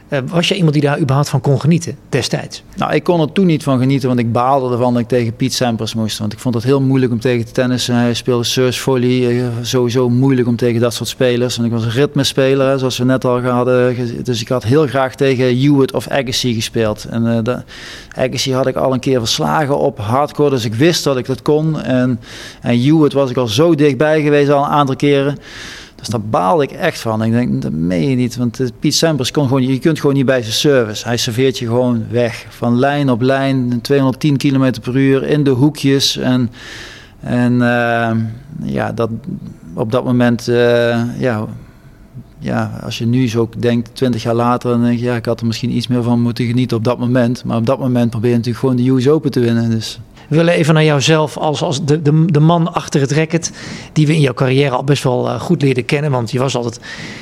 Speaker 1: Uh, was je iemand die daar überhaupt van kon genieten destijds?
Speaker 2: Nou, ik kon er toen niet van genieten, want ik baalde ervan dat ik tegen Piet Sampras moest. Want ik vond het heel moeilijk om tegen te tennissen. Hij speelde surf volley, uh, sowieso moeilijk om tegen dat soort spelers. Want ik was een ritmespeler, zoals we net al hadden. Dus ik had heel graag tegen Hewitt of Agassi gespeeld. En de, Agassi had ik al een keer verslagen op hardcore, dus ik wist dat ik dat kon. En, en Hewitt was ik al zo dichtbij geweest al een aantal keren. Dus daar baalde ik echt van. Ik denk, dat meen je niet. Want Piet Sampras kon gewoon, je kunt gewoon niet bij zijn service. Hij serveert je gewoon weg. Van lijn op lijn, 210 km per uur, in de hoekjes. En, en uh, ja, dat, op dat moment, uh, ja, ja, als je nu zo denkt, 20 jaar later, dan denk je, ja, ik had er misschien iets meer van moeten genieten op dat moment. Maar op dat moment probeer je natuurlijk gewoon de US Open te winnen. Dus.
Speaker 1: We willen even naar jouzelf als, als de, de, de man achter het racket. Die we in jouw carrière al best wel uh, goed leerden kennen. Want je was altijd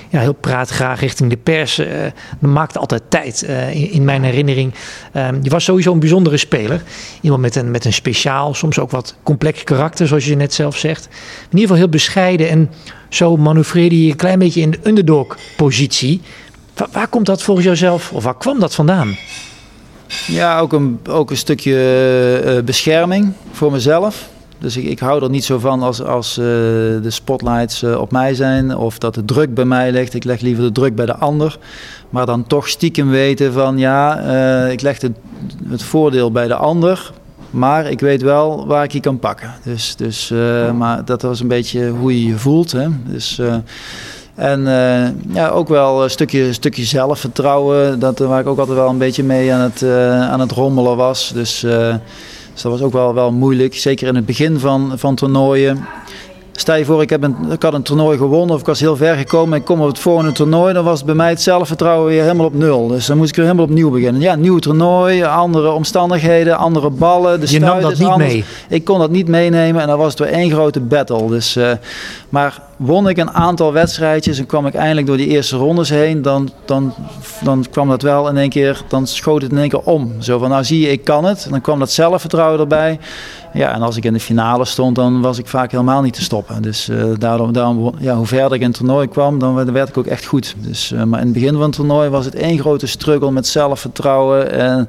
Speaker 1: ja, heel praatgraag richting de pers. Uh, maakte altijd tijd uh, in, in, mijn herinnering. je was sowieso een bijzondere speler. Iemand met een, met een speciaal, soms ook wat complex karakter, zoals je net zelf zegt. In ieder geval heel bescheiden. En zo manoeuvreerde je een klein beetje in de underdog-positie. Waar, waar komt dat volgens jouzelf, of waar kwam dat vandaan?
Speaker 2: Ja, ook een, ook een stukje uh, bescherming voor mezelf. Dus ik, ik hou er niet zo van als, als uh, de spotlights op mij zijn of dat de druk bij mij ligt. Ik leg liever de druk bij de ander. Maar dan toch stiekem weten van ja, ik leg het, het voordeel bij de ander. Maar ik weet wel waar ik je kan pakken. Dus, dus, maar dat was een beetje hoe je je voelt. Hè? Dus, en uh, ja, ook wel een stukje, stukje zelfvertrouwen. Dat, waar ik ook altijd wel een beetje mee aan het, uh, aan het rommelen was. Dus, dus, dat was ook wel, wel moeilijk. Zeker in het begin van, van toernooien. Stel je voor, ik, heb een, ik had een toernooi gewonnen of ik was heel ver gekomen. Ik kom op het volgende toernooi, dan was bij mij het zelfvertrouwen weer helemaal op nul. Dus dan moest ik weer helemaal opnieuw beginnen. Ja, nieuw toernooi, andere omstandigheden, andere ballen. De
Speaker 1: je nam dat niet
Speaker 2: anders.
Speaker 1: mee?
Speaker 2: Ik kon dat niet meenemen en dan was het weer één grote battle. Dus, uh, maar won ik een aantal wedstrijdjes en kwam ik eindelijk door die eerste rondes heen, dan, dan, dan kwam dat wel in één keer, dan schoot het in één keer om. Zo van, nou zie je, ik kan het. En dan kwam dat zelfvertrouwen erbij. Ja, en als ik in de finale stond, dan was ik vaak helemaal niet te stoppen. Dus uh, daarom, daarom ja, hoe verder ik in het toernooi kwam, dan werd ik ook echt goed. Dus, uh, maar in het begin van het toernooi was het één grote struggle met zelfvertrouwen en,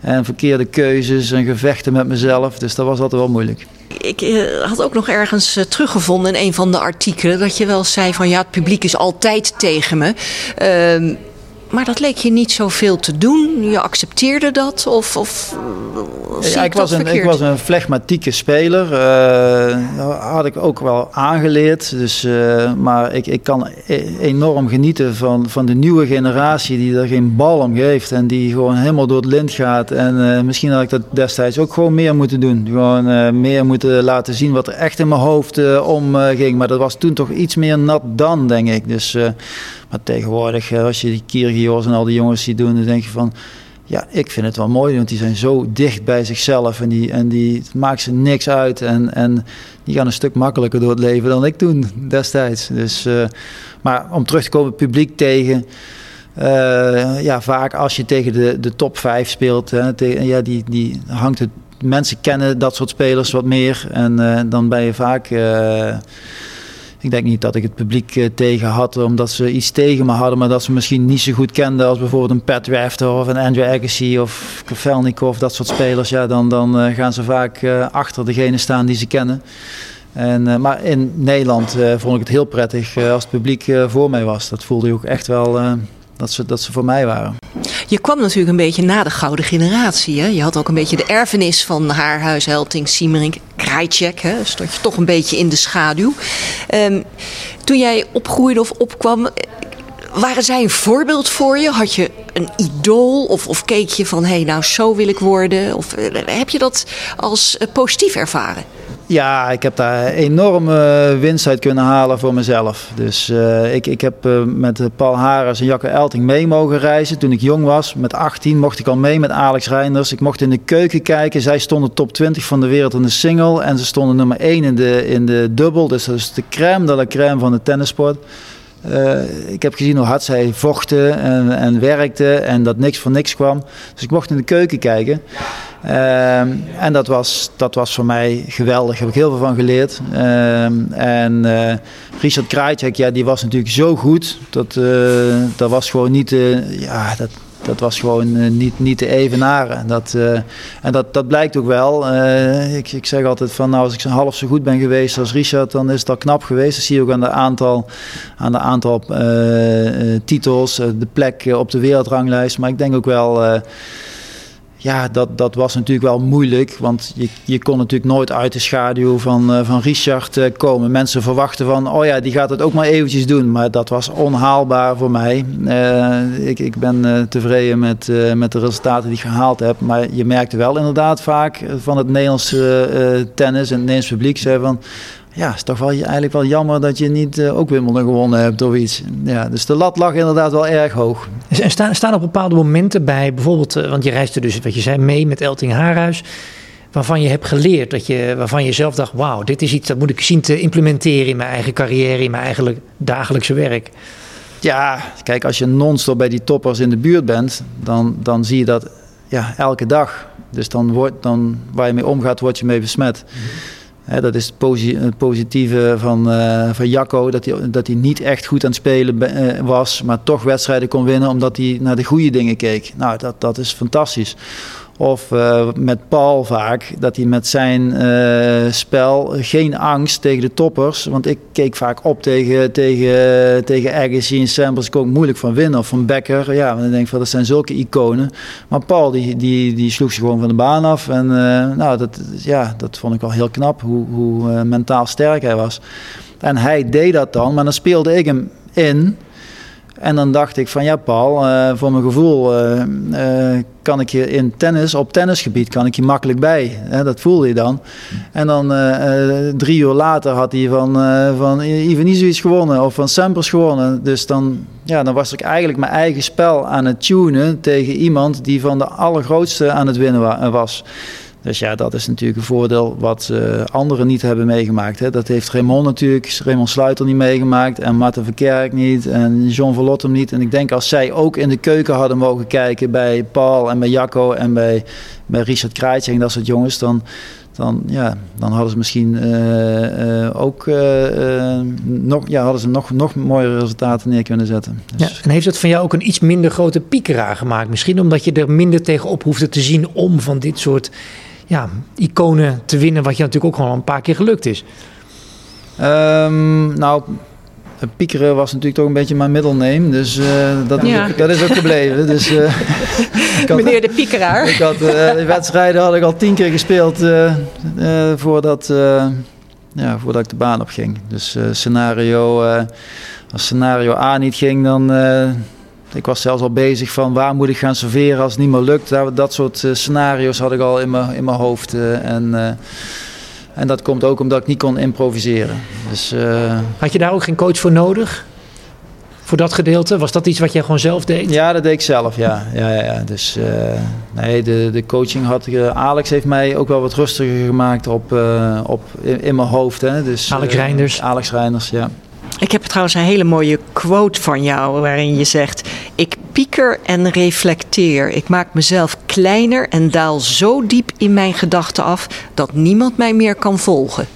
Speaker 2: en verkeerde keuzes en gevechten met mezelf. Dus dat was altijd wel moeilijk.
Speaker 3: Ik uh, had ook nog ergens teruggevonden in een van de artikelen dat je wel zei van ja, het publiek is altijd tegen me. Maar dat leek je niet zoveel te doen. Je accepteerde dat? Of, of
Speaker 2: ja, ik, was een, ik was een flegmatieke speler. Uh, dat had ik ook wel aangeleerd. Dus, uh, maar ik, ik kan enorm genieten van, van de nieuwe generatie die er geen bal om geeft. En die gewoon helemaal door het lint gaat. En uh, misschien had ik dat destijds ook gewoon meer moeten doen. Gewoon meer moeten laten zien wat er echt in mijn hoofd om ging. Maar dat was toen toch iets meer nat dan, denk ik. Dus... Maar tegenwoordig, als je die Kyrgios en al die jongens ziet doen, dan denk je van... Ja, ik vind het wel mooi, want die zijn zo dicht bij zichzelf en die, en die maakt ze niks uit. En, en die gaan een stuk makkelijker door het leven dan ik toen destijds. Dus, uh, maar om terug te komen, publiek tegen. Uh, ja, vaak als je tegen de, de top 5 speelt, hè, tegen, ja, die, die hangt het. Mensen kennen dat soort spelers wat meer. En uh, dan ben je vaak. Ik denk niet dat ik het publiek uh, tegen had omdat ze iets tegen me hadden, maar dat ze misschien niet zo goed kenden als bijvoorbeeld een Pat Rafter of een Andrew Agassi of Kafelnikov, dat soort spelers. Ja, dan, dan uh, gaan ze vaak achter degene staan die ze kennen. En, maar in Nederland vond ik het heel prettig als het publiek voor mij was. Dat voelde ik ook echt wel dat ze, dat ze voor mij waren.
Speaker 3: Je kwam natuurlijk een beetje na de gouden generatie. Hè? Je had ook een beetje de erfenis van haar Helting, Siemerink, Krajcek. Stond je toch een beetje in de schaduw. Um, toen jij opgroeide of opkwam, waren zij een voorbeeld voor je? Had je een idool? Of, of keek je van, hé, hey, nou zo wil ik worden? Of heb je dat als positief ervaren?
Speaker 2: Ja, ik heb daar enorme winst uit kunnen halen voor mezelf. Dus ik, ik heb met Paul Hares en Jacke Elting mee mogen reizen. Toen ik jong was, met 18, mocht ik al mee met Alex Reinders. Ik mocht in de keuken kijken. Zij stonden top 20 van de wereld in de single. En ze stonden nummer 1 in de, in de dubbel. Dus dat is de crème de la crème van de tennissport. Uh, ik heb gezien hoe hard zij vochten en, en werkten en dat niks voor niks kwam. Dus ik mocht in de keuken kijken. Uh, en dat was, dat was voor mij geweldig. Daar heb ik heel veel van geleerd. Uh, en Richard Krajcek, ja, die was natuurlijk zo goed. Dat, dat was gewoon niet... ja, dat, dat was gewoon uh, niet, niet te evenaren. Dat, uh, en dat, dat blijkt ook wel. Uh, ik, ik zeg altijd van nou, als ik zo half zo goed ben geweest als Richard, dan is het knap geweest. Dat zie je ook aan de aantal, aan de aantal titels, de plek op de wereldranglijst. Maar ik denk ook wel ja, dat, dat was natuurlijk wel moeilijk. Want je, je kon natuurlijk nooit uit de schaduw van, uh, van Richard uh, komen. Mensen verwachten van, oh ja, die gaat het ook maar eventjes doen. Maar dat was onhaalbaar voor mij. Uh, ik, ik ben tevreden met, met de resultaten die ik gehaald heb. Maar je merkte wel inderdaad vaak van het Nederlandse tennis en het Nederlands publiek zei van ja, het is toch wel eigenlijk wel jammer dat je niet uh, ook Wimbledon gewonnen hebt of iets. Ja, dus de lat lag inderdaad wel erg hoog.
Speaker 1: En staan, staan er bepaalde momenten bij, bijvoorbeeld, uh, want je reisde dus, wat je zei, mee met Elting Haarhuis, waarvan je hebt geleerd, dat je, waarvan je zelf dacht, wauw, dit is iets dat moet ik zien te implementeren in mijn eigen carrière, in mijn eigenlijk dagelijkse werk.
Speaker 2: Ja, kijk, als je non-stop bij die toppers in de buurt bent, dan, dan zie je dat ja, elke dag. Dus dan, wordt, dan waar je mee omgaat, word je mee besmet. Mm-hmm. Dat is het positieve van, uh, van Jacco, dat hij, dat hij niet echt goed aan het spelen uh, was, maar toch wedstrijden kon winnen omdat hij naar de goede dingen keek. Nou, dat, dat is fantastisch. Of uh, met Paul vaak, dat hij met zijn uh, spel geen angst tegen de toppers. Want ik keek vaak op tegen, tegen, tegen Agassi en Samples. Ik ook moeilijk van winnen. Of van Becker. Ja, denk ik van dat zijn zulke iconen. Maar Paul die, die, die sloeg zich gewoon van de baan af. En uh, nou, dat, ja, dat vond ik wel heel knap. Hoe, hoe mentaal sterk hij was. En hij deed dat dan. Maar dan speelde ik hem in. En dan dacht ik van ja, Paul, uh, voor mijn gevoel uh, uh, kan ik je in tennis, op tennisgebied, kan ik je makkelijk bij. Dat voelde je dan. En dan drie uur later had hij van, van Ivanisevic gewonnen of van Sampras gewonnen. Dus dan, ja, dan was ik eigenlijk mijn eigen spel aan het tunen tegen iemand die van de allergrootste aan het winnen was. Dus ja, dat is natuurlijk een voordeel wat uh, anderen niet hebben meegemaakt. Hè. Dat heeft Raymond natuurlijk, Raymond Sluiter niet meegemaakt. En Marten Verkerk niet. En John Verlottem niet. En ik denk als zij ook in de keuken hadden mogen kijken bij Paul en bij Jacco en bij, bij Richard Kraaitje en dat soort jongens. Dan, dan, ja, dan hadden ze misschien uh, uh, ook nog, ja, hadden ze nog, nog mooiere resultaten neer kunnen zetten.
Speaker 1: Dus. Ja, en heeft het van jou ook een iets minder grote piekeraar gemaakt? Misschien omdat je er minder tegenop hoefde te zien om van dit soort ja, iconen te winnen, wat je natuurlijk ook gewoon een paar keer gelukt is?
Speaker 2: Um, nou, piekeren was natuurlijk toch een beetje mijn middelneem. Dus uh, dat, ja. dat, is ook gebleven. Dus, uh,
Speaker 3: had, Meneer de piekeraar.
Speaker 2: Ik had, uh, die wedstrijden had ik al tien keer gespeeld voordat, ja, voordat ik de baan op ging. Dus scenario, als scenario A niet ging, dan ik was zelfs al bezig van waar moet ik gaan serveren als het niet meer lukt. Dat, dat soort scenario's had ik al in mijn, in mijn hoofd. En, en dat komt ook omdat ik niet kon improviseren. Dus,
Speaker 1: had je daar ook geen coach voor nodig? Voor dat gedeelte? Was dat iets wat jij gewoon zelf deed?
Speaker 2: Ja, dat deed ik zelf, ja. ja, ja, ja. Dus nee, de, de coaching had ik... Alex heeft mij ook wel wat rustiger gemaakt op, op, in, in, mijn hoofd. Hè. Dus,
Speaker 1: Alex Reinders?
Speaker 2: Alex Reinders, ja.
Speaker 3: Ik heb trouwens een hele mooie quote van jou waarin je zegt: Ik pieker en reflecteer. Ik maak mezelf kleiner en daal zo diep in mijn gedachten af dat niemand mij meer kan volgen.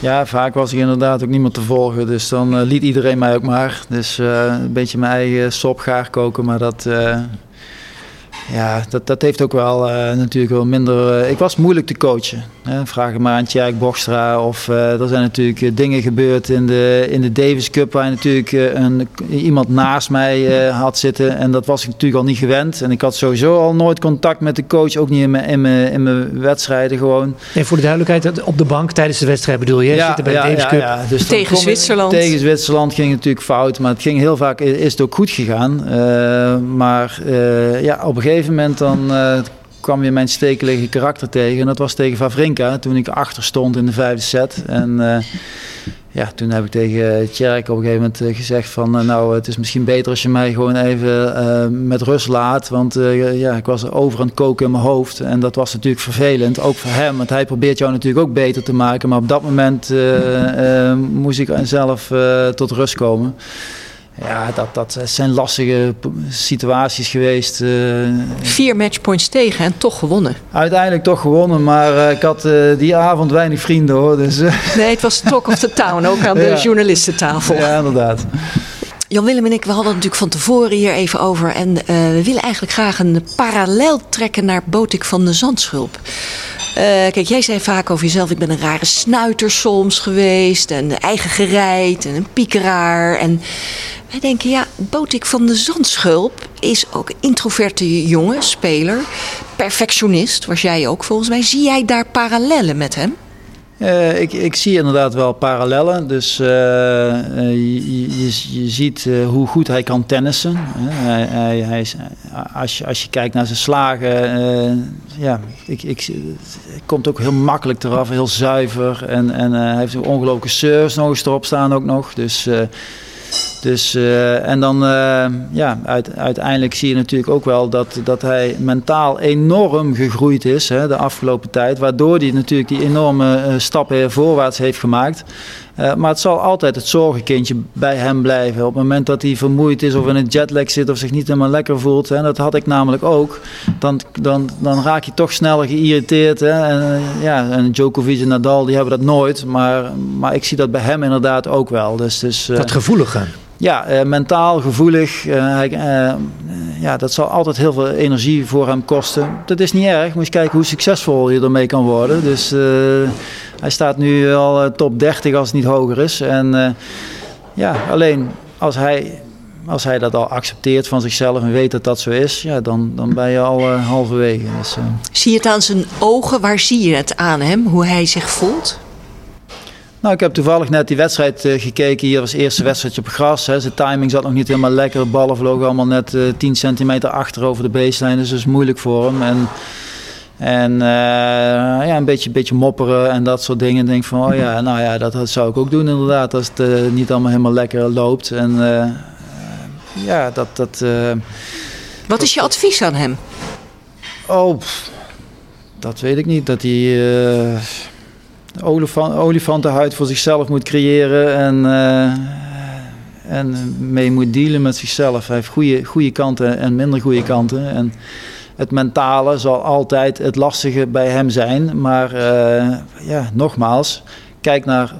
Speaker 2: Ja, vaak was ik inderdaad ook niemand te volgen. Dus dan uh, liet iedereen mij ook maar. Dus uh, een beetje mijn eigen sop gaar koken. Maar dat, uh, ja, dat, dat heeft ook wel natuurlijk wel minder. Ik was moeilijk te coachen. Vraag maar aan Tjerk Bochstra. Of uh, er zijn natuurlijk dingen gebeurd in de, in de Davis Cup. Waar je natuurlijk een, iemand naast mij had zitten. En dat was ik natuurlijk al niet gewend. En ik had sowieso al nooit contact met de coach. Ook niet in mijn, in mijn, in mijn wedstrijden gewoon.
Speaker 1: En voor de duidelijkheid, op de bank tijdens de wedstrijd bedoel je? Ja, zitten bij de Davis Cup. Ja,
Speaker 3: dus tegen Zwitserland.
Speaker 2: tegen Zwitserland ging het natuurlijk fout. Maar het ging heel vaak, is het ook goed gegaan. maar ja, op een gegeven gegeven moment dan uh, kwam weer mijn stekelige karakter tegen. En dat was tegen Favrinka, toen ik achter stond in de vijfde set. En uh, ja, toen heb ik tegen Tjerk op een gegeven moment eh, gezegd van... nou, het is misschien beter als je mij gewoon even met rust laat. Want ja, ik was er over aan het koken in mijn hoofd. En dat was natuurlijk vervelend, ook voor hem. Want hij probeert jou natuurlijk ook beter te maken. Maar op dat moment moest ik zelf tot rust komen. Ja, dat, dat zijn lastige situaties geweest. Uh,
Speaker 3: Vier matchpoints tegen en toch gewonnen.
Speaker 2: Uiteindelijk toch gewonnen, maar uh, ik had uh, die avond weinig vrienden hoor. Dus,
Speaker 3: nee, het was talk of the town, ook aan de ja. journalistentafel.
Speaker 2: Ja, inderdaad.
Speaker 3: Jan Willem en ik, we hadden het natuurlijk van tevoren hier even over. En we willen eigenlijk graag een parallel trekken naar Botik van de Zandschulp. kijk, jij zei vaak over jezelf: ik ben een rare snuiter soms geweest. En eigen gereid en een piekeraar. En wij denken, ja, Botik van de Zandschulp is ook introverte jongen, speler, perfectionist, was jij ook volgens mij. Zie jij daar parallellen met hem?
Speaker 2: Uh, ik, ik, zie inderdaad wel parallellen. Dus uh, je, je, je, ziet uh, hoe goed hij kan tennissen. hij, hij, hij is, als, je, als je kijkt naar zijn slagen, ja, ik, ik, komt ook heel makkelijk eraf, heel zuiver. En, en hij heeft een ongelooflijke service nog eens erop staan ook nog. Dus dus, uh, en dan, uh, ja, uit, uiteindelijk zie je natuurlijk ook wel dat, dat hij mentaal enorm gegroeid is hè, de afgelopen tijd. Waardoor hij natuurlijk die enorme uh, stappen voorwaarts heeft gemaakt. Maar het zal altijd het zorgenkindje bij hem blijven. Op het moment dat hij vermoeid is of in een jetlag zit of zich niet helemaal lekker voelt. Hè, dat had ik namelijk ook. Dan, dan, dan raak je toch sneller geïrriteerd. Hè, en, ja, en Djokovic en Nadal die hebben dat nooit. Maar, maar ik zie dat bij hem inderdaad ook wel. Dus, dus,
Speaker 1: dat gevoelige.
Speaker 2: Ja, uh, mentaal, gevoelig. Hij, uh, ja, dat zal altijd heel veel energie voor hem kosten. Dat is niet erg. Moet je kijken hoe succesvol je ermee kan worden. Dus hij staat nu al top 30 als het niet hoger is. En ja, alleen als hij, als hij dat al accepteert van zichzelf en weet dat dat zo is, ja, dan, dan ben je al halverwege. Dus,
Speaker 3: zie je het aan zijn ogen? Waar zie je het aan hem? Hoe hij zich voelt?
Speaker 2: Nou, ik heb toevallig net die wedstrijd uh, gekeken. Hier was het eerste wedstrijdje op gras. Hè. Zijn timing zat nog niet helemaal lekker. De ballen vlogen allemaal net uh, 10 centimeter achter over de baseline. Dus dat is moeilijk voor hem. En, en uh, ja, een beetje, beetje mopperen en dat soort dingen. Ik denk van, oh ja, nou ja, dat, dat zou ik ook doen inderdaad. Als het niet allemaal helemaal lekker loopt. En ja, dat... dat
Speaker 3: Wat is je advies aan hem?
Speaker 2: Oh, pff, dat weet ik niet. Dat hij olifant, olifantenhuid voor zichzelf moet creëren en, uh, en mee moet dealen met zichzelf. Hij heeft goede, goede kanten en minder goede kanten. En het mentale zal altijd het lastige bij hem zijn. Maar uh, ja, nogmaals, kijk naar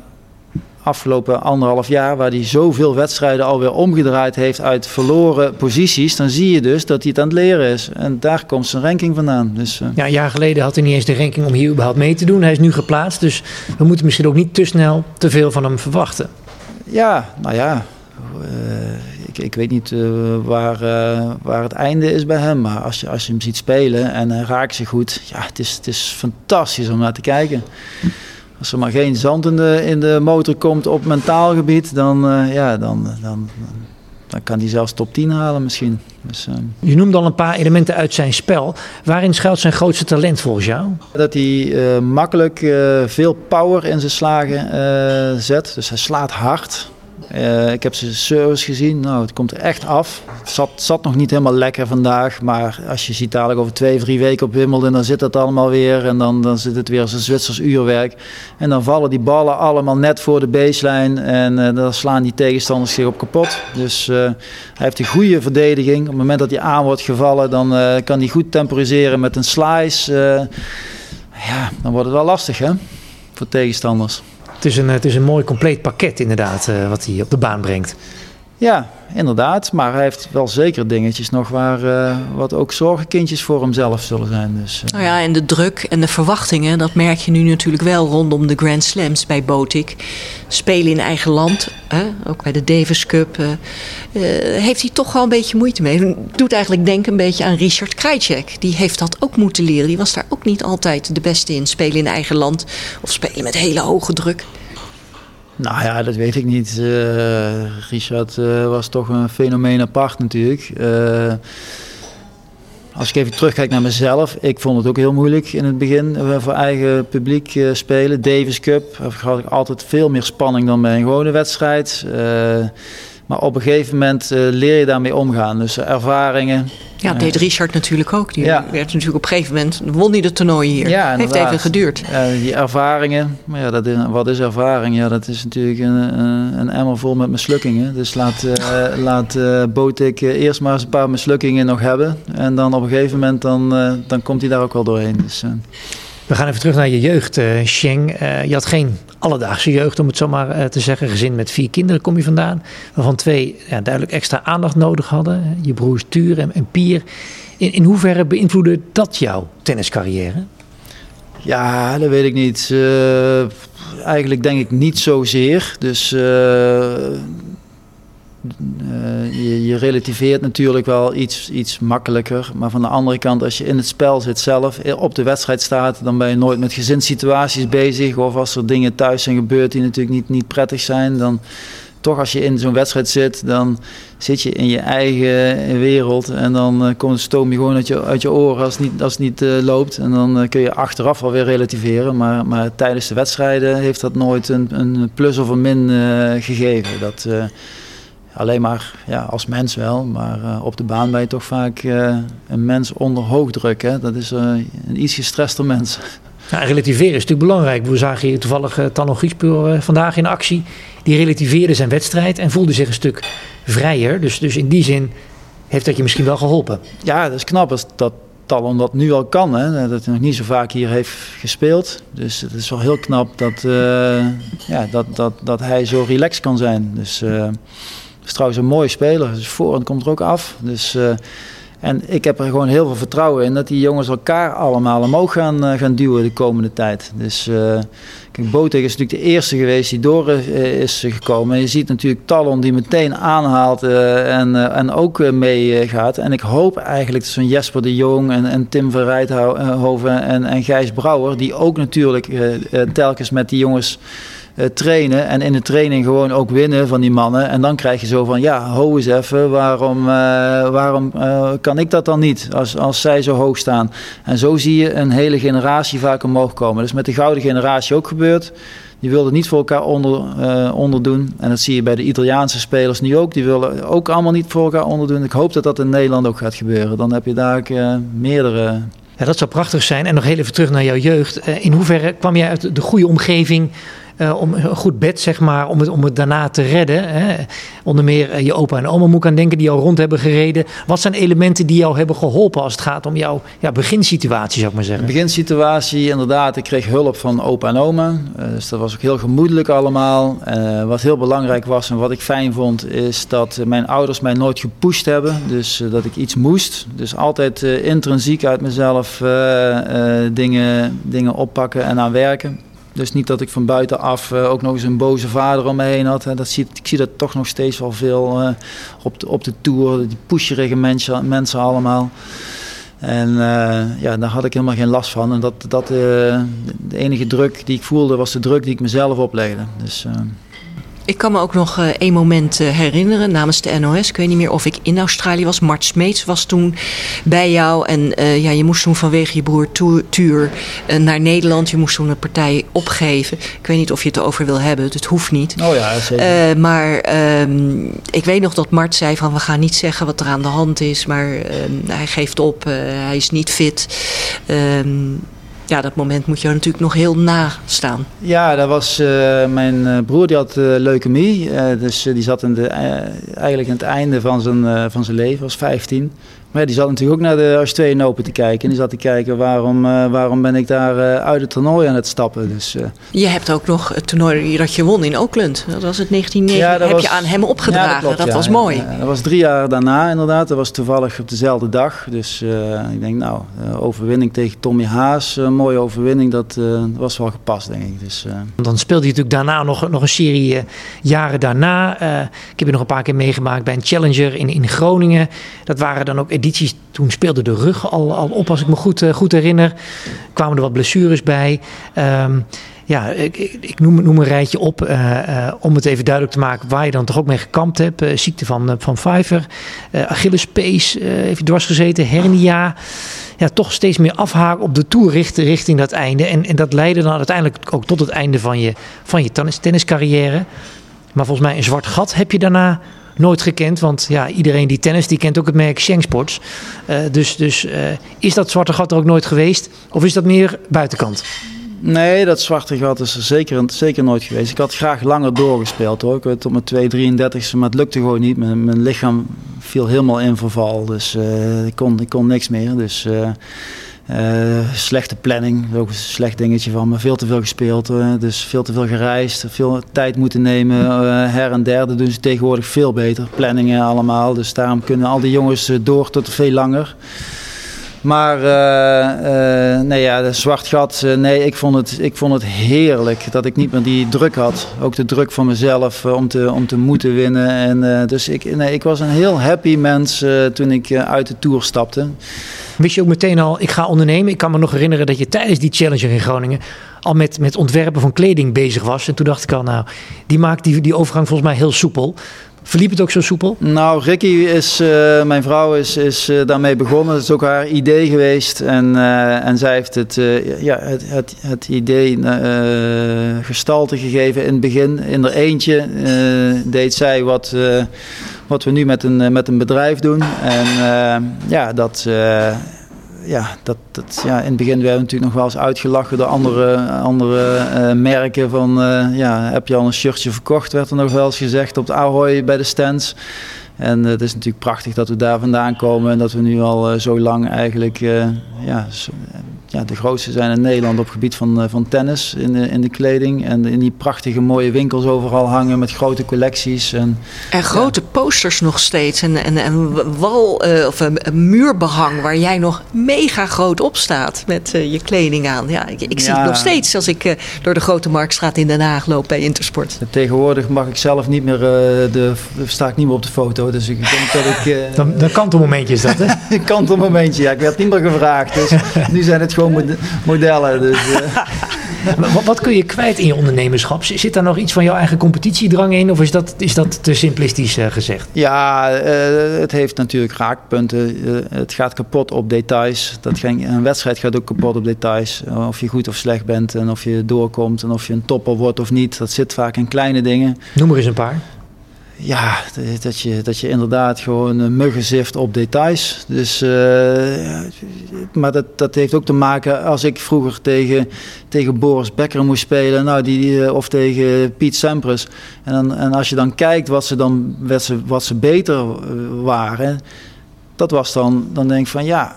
Speaker 2: afgelopen anderhalf jaar, waar hij zoveel wedstrijden alweer omgedraaid heeft uit verloren posities, dan zie je dus dat hij het aan het leren is. En daar komt zijn ranking vandaan. Dus, uh...
Speaker 1: Ja, een jaar geleden had hij niet eens de ranking om hier überhaupt mee te doen. Hij is nu geplaatst, dus we moeten misschien ook niet te snel te veel van hem verwachten.
Speaker 2: Ja, nou ja. Uh, ik, ik, weet niet uh, waar, waar het einde is bij hem. Maar als je, als je hem ziet spelen en hij raakt zich goed, ja, het is, het is fantastisch om naar te kijken. Als er maar geen zand in de, in de motor komt op mentaal gebied, dan, uh, ja, dan, dan, dan kan hij zelfs top 10 halen misschien. Dus, uh...
Speaker 1: Je noemde al een paar elementen uit zijn spel. Waarin schuilt zijn grootste talent volgens jou?
Speaker 2: Dat hij uh, makkelijk veel power in zijn slagen zet. Dus hij slaat hard. Uh, ik heb zijn service gezien. Nou, het komt er echt af. Het zat, zat, nog niet helemaal lekker vandaag. Maar als je ziet dadelijk over twee, drie weken op Wimbledon, dan zit het allemaal weer. En dan, dan zit het weer als een Zwitsers uurwerk. En dan vallen die ballen allemaal net voor de baseline. En uh, dan slaan die tegenstanders zich op kapot. Dus uh, hij heeft een goede verdediging. Op het moment dat hij aan wordt gevallen, dan kan hij goed temporiseren met een slice. ja, dan wordt het wel lastig hè, voor tegenstanders.
Speaker 1: Het is een, het is een mooi compleet pakket inderdaad uh, wat hij op de baan brengt.
Speaker 2: Ja, inderdaad. Maar hij heeft wel zeker dingetjes nog waar uh, wat ook zorgenkindjes voor hemzelf zullen zijn. Dus,
Speaker 3: uh. Nou ja, en de druk en de verwachtingen, dat merk je nu natuurlijk wel rondom de Grand Slams bij Botik. Spelen in eigen land, hè? ook bij de Davis Cup, uh, heeft hij toch wel een beetje moeite mee. Doet eigenlijk denken een beetje aan Richard Krajcek. Die heeft dat ook moeten leren. Die was daar ook niet altijd de beste in. Spelen in eigen land of spelen met hele hoge druk.
Speaker 2: Nou ja, dat weet ik niet. Uh, Richard uh, was toch een fenomeen apart natuurlijk. Uh, als ik even terugkijk naar mezelf, ik vond het ook heel moeilijk in het begin voor eigen publiek spelen. Davis Cup had ik altijd veel meer spanning dan bij een gewone wedstrijd. Maar op een gegeven moment leer je daarmee omgaan. Dus ervaringen.
Speaker 3: Ja, dat deed Richard natuurlijk ook. Die ja. werd natuurlijk op een gegeven moment, won hij de toernooi hier. Ja, Heeft even geduurd.
Speaker 2: die ervaringen, maar ja, dat is, wat is ervaring? Ja, dat is natuurlijk een, een emmer vol met mislukkingen. Dus laat, uh, laat Botik eerst maar eens een paar mislukkingen nog hebben. En dan op een gegeven moment, dan, dan komt hij daar ook wel doorheen. Dus,
Speaker 1: we gaan even terug naar je jeugd, uh, Sheng. Uh, je had geen alledaagse jeugd, om het zo maar uh, te zeggen. Gezin met vier kinderen kom je vandaan. Waarvan twee ja, duidelijk extra aandacht nodig hadden. Je broers Tuur en, Pier. In, in hoeverre beïnvloedde dat jouw tenniscarrière?
Speaker 2: Ja, dat weet ik niet. eigenlijk denk ik niet zozeer. Dus je, je, relativeert natuurlijk wel iets, iets makkelijker. Maar van de andere kant, als je in het spel zit zelf, eh, op de wedstrijd staat, dan ben je nooit met gezinssituaties bezig. Of als er dingen thuis zijn gebeurd die natuurlijk niet, niet prettig zijn, dan toch als je in zo'n wedstrijd zit, dan zit je in je eigen wereld. En dan uh, komt stoom je gewoon uit je, uit je oren als het niet, als niet loopt. En dan kun je achteraf alweer relativeren. Maar, maar tijdens de wedstrijden heeft dat nooit een, een plus of een min gegeven. Dat alleen maar ja, als mens wel, maar uh, op de baan ben je toch vaak uh, een mens onder hoogdruk. Hè? Dat is uh, een iets gestrester mens.
Speaker 1: Ja, relativeren is natuurlijk belangrijk. We zagen hier toevallig uh, Tanno Giespuur vandaag in actie. Die relativeerde zijn wedstrijd en voelde zich een stuk vrijer. Dus, dus in die zin heeft dat je misschien wel geholpen.
Speaker 2: Ja, dat is knap als dat Talon dat nu al kan. Hè? Dat hij nog niet zo vaak hier heeft gespeeld. Dus het is wel heel knap dat, ja, dat, dat, dat hij zo relaxed kan zijn. Dus is trouwens een mooie speler. Dus voorhand komt er ook af. Dus, uh, en ik heb er gewoon heel veel vertrouwen in dat die jongens elkaar allemaal omhoog gaan, uh, gaan duwen de komende tijd. Dus uh, kijk, Botek is natuurlijk de eerste geweest die door is gekomen. En je ziet natuurlijk Talon die meteen aanhaalt en, en ook meegaat. en ik hoop eigenlijk dat zo'n Jesper de Jong en, en Tim van Rijthoven en, en Gijs Brouwer... die ook natuurlijk telkens met die jongens trainen en in de training gewoon ook winnen van die mannen. En dan krijg je zo van, ja, ho eens even, waarom, waarom kan ik dat dan niet als, als zij zo hoog staan? En zo zie je een hele generatie vaak omhoog komen. Dus met de gouden generatie ook gebeurd. Die wilden niet voor elkaar onder, onderdoen. En dat zie je bij de Italiaanse spelers nu ook. Die willen ook allemaal niet voor elkaar onderdoen. Ik hoop dat dat in Nederland ook gaat gebeuren. Dan heb je daar meerdere.
Speaker 1: Ja, dat zou prachtig zijn. En nog even terug naar jouw jeugd. In hoeverre kwam jij uit de goede omgeving uh, om een goed bed, zeg maar, om het, om het daarna te redden. Hè. Onder meer uh, je opa en oma moet aan denken die jou rond hebben gereden. Wat zijn elementen die jou hebben geholpen als het gaat om jouw ja, beginsituatie, zou ik maar zeggen?
Speaker 2: Beginsituatie, inderdaad. Ik kreeg hulp van opa en oma. Uh, dus dat was ook heel gemoedelijk allemaal. wat heel belangrijk was en wat ik fijn vond, is dat mijn ouders mij nooit gepusht hebben. Dus dat ik iets moest. Dus altijd intrinsiek uit mezelf dingen, dingen oppakken en aan werken. Dus niet dat ik van buitenaf uh, ook nog eens een boze vader om me heen had. Dat zie, ik zie dat toch nog steeds wel veel uh, op, de, op de tour. Die pusherige mensen, mensen allemaal. En uh, ja, daar had ik helemaal geen last van. En dat, dat, de enige druk die ik voelde was de druk die ik mezelf oplegde. Dus,
Speaker 3: ik kan me ook nog uh, één moment uh, herinneren namens de NOS. Ik weet niet meer of ik in Australië was. Mart Smeets was toen bij jou. En uh, ja, je moest toen vanwege je broer Tuur naar Nederland. Je moest toen een partij opgeven. Ik weet niet of je het erover wil hebben. Het hoeft niet.
Speaker 2: Oh ja, zeker.
Speaker 3: maar ehm, ik weet nog dat Mart zei van... we gaan niet zeggen wat er aan de hand is. Maar ehm, hij geeft op. hij is niet fit. Ehm, ja, dat moment moet je natuurlijk nog heel nastaan.
Speaker 2: Ja, dat was uh, mijn uh, broer, die had uh, leukemie. dus die zat in de, eigenlijk aan het einde van zijn, van zijn leven, was 15. Maar die zat natuurlijk ook naar de Australian Open te kijken. En die zat te kijken waarom, uh, waarom ben ik daar uh, uit het toernooi aan het stappen. Dus, uh.
Speaker 3: Je hebt ook nog het toernooi dat je won in Oakland. Dat was het 1990. Ja, dat heb was, je aan hem opgedragen. Ja, dat, klopt, dat ja, was mooi.
Speaker 2: dat was drie jaar daarna inderdaad. Dat was toevallig op dezelfde dag. Dus ik denk nou, overwinning tegen Tommy Haas. Een mooie overwinning. Dat was wel gepast denk ik. Dus,
Speaker 1: Dan speelde je natuurlijk daarna nog, nog een serie jaren daarna. ik heb je nog een paar keer meegemaakt bij een Challenger in, in Groningen. Dat waren dan ook toen speelde de rug al, al op, als ik me goed, uh, goed herinner. Kwamen er wat blessures bij. Um, ja, ik, ik noem, noem, een rijtje op uh, uh, om het even duidelijk te maken waar je dan toch ook mee gekampt hebt. Uh, ziekte van, van Pfeiffer, Achillespees heeft dwars gezeten, hernia. Ja, toch steeds meer afhaken op de toer richting, dat einde. En, en dat leidde dan uiteindelijk ook tot het einde van je, van je tennis, tenniscarrière. Maar volgens mij een zwart gat heb je daarna nooit gekend. Want ja, iedereen die tennis, die kent ook het merk Sheng Sports. Uh, dus dus uh, is dat zwarte gat er ook nooit geweest? Of is dat meer buitenkant?
Speaker 2: Nee, dat zwarte gat is er zeker, zeker nooit geweest. Ik had graag langer doorgespeeld hoor. Ik weet tot mijn 2,33, maar het lukte gewoon niet. Mijn, mijn lichaam viel helemaal in verval. Dus uh, ik, kon, ik kon niks meer. Dus uh, slechte planning, ook een slecht dingetje van me. Veel te veel gespeeld, uh, dus veel te veel gereisd, veel tijd moeten nemen. Uh, her en der, dat doen ze tegenwoordig veel beter. Planningen allemaal, dus daarom kunnen al die jongens door tot veel langer. Maar nee, ja, zwart gat, nee, ik vond, het, ik vond het heerlijk dat ik niet meer die druk had. Ook de druk van mezelf om, te, om te moeten winnen. En, dus ik, nee, ik was een heel happy mens toen ik uit de Tour stapte.
Speaker 1: Wist je ook meteen al, ik ga ondernemen. Ik kan me nog herinneren dat je tijdens die Challenger in Groningen al met, met ontwerpen van kleding bezig was. En toen dacht ik al, nou, die maakt die, die overgang volgens mij heel soepel. Verliep het ook zo soepel?
Speaker 2: Nou, Ricky is, uh, mijn vrouw is, is uh, daarmee begonnen. Het is ook haar idee geweest. En, uh, en zij heeft het, ja, het, het, het idee gestalte gegeven in het begin. In er eentje deed zij wat, wat we nu met een, met een bedrijf doen. En ja, dat ja, dat, dat, ja, in het begin werden we natuurlijk nog wel eens uitgelachen door andere, andere uh, merken. Van uh, ja, heb je al een shirtje verkocht, werd er nog wel eens gezegd op de Ahoy bij de stands. En uh, het is natuurlijk prachtig dat we daar vandaan komen en dat we nu al zo lang eigenlijk ja, ja, de grootste zijn in Nederland op het gebied van, van tennis in de, in de kleding. En in die prachtige mooie winkels overal hangen met grote collecties. En,
Speaker 3: en grote ja. posters nog steeds. En, en, en wal uh, of een, een, muurbehang waar jij nog mega groot op staat met uh, je kleding aan. Ja, ik, ik zie het nog steeds als ik door de Grote Marktstraat in Den Haag loop bij Intersport.
Speaker 2: Tegenwoordig mag ik zelf niet meer, de, sta ik niet meer op de foto. Dus ik denk dat ik...
Speaker 1: dan, dan kantelmomentje is dat hè?
Speaker 2: een kantelmomentje, ja. Ik werd niet meer gevraagd. Dus nu zijn het gewoon modellen. Dus, uh.
Speaker 1: wat, wat, kun je kwijt in je ondernemerschap? Zit daar nog iets van jouw eigen competitiedrang in? Of is dat, is dat te simplistisch uh, gezegd?
Speaker 2: Ja, het heeft natuurlijk raakpunten. Het gaat kapot op details. Dat ging, een wedstrijd gaat ook kapot op details. Of je goed of slecht bent en of je doorkomt en of je een topper wordt of niet. Dat zit vaak in kleine dingen.
Speaker 1: Noem er eens een paar.
Speaker 2: Ja, dat je, dat je inderdaad gewoon muggen zift op details. Dus, uh, maar dat, dat heeft ook te maken als ik vroeger tegen, tegen Boris Becker moest spelen, nou, die, of tegen Piet Sampras. En, dan, en als je dan kijkt wat ze, dan, wat ze, wat ze beter waren, dat was dan, dan denk ik van ja,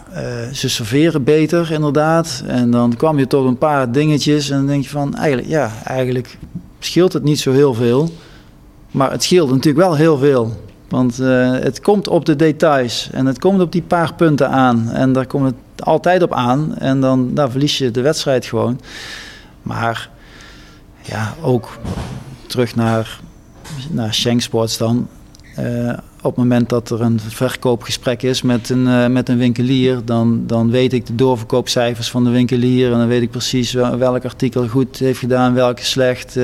Speaker 2: ze serveren beter inderdaad. En dan kwam je tot een paar dingetjes en dan denk je van eigenlijk, ja, eigenlijk scheelt het niet zo heel veel. Maar het scheelt natuurlijk wel heel veel. Want uh, het komt op de details en het komt op die paar punten aan. En daar komt het altijd op aan. En dan verlies je de wedstrijd gewoon. Maar ja, ook terug naar, naar Schenk Sports dan. Uh, op het moment dat er een verkoopgesprek is met een, uh, met een winkelier, dan, dan weet ik de doorverkoopcijfers van de winkelier. En dan weet ik precies welk artikel goed heeft gedaan, welke slecht.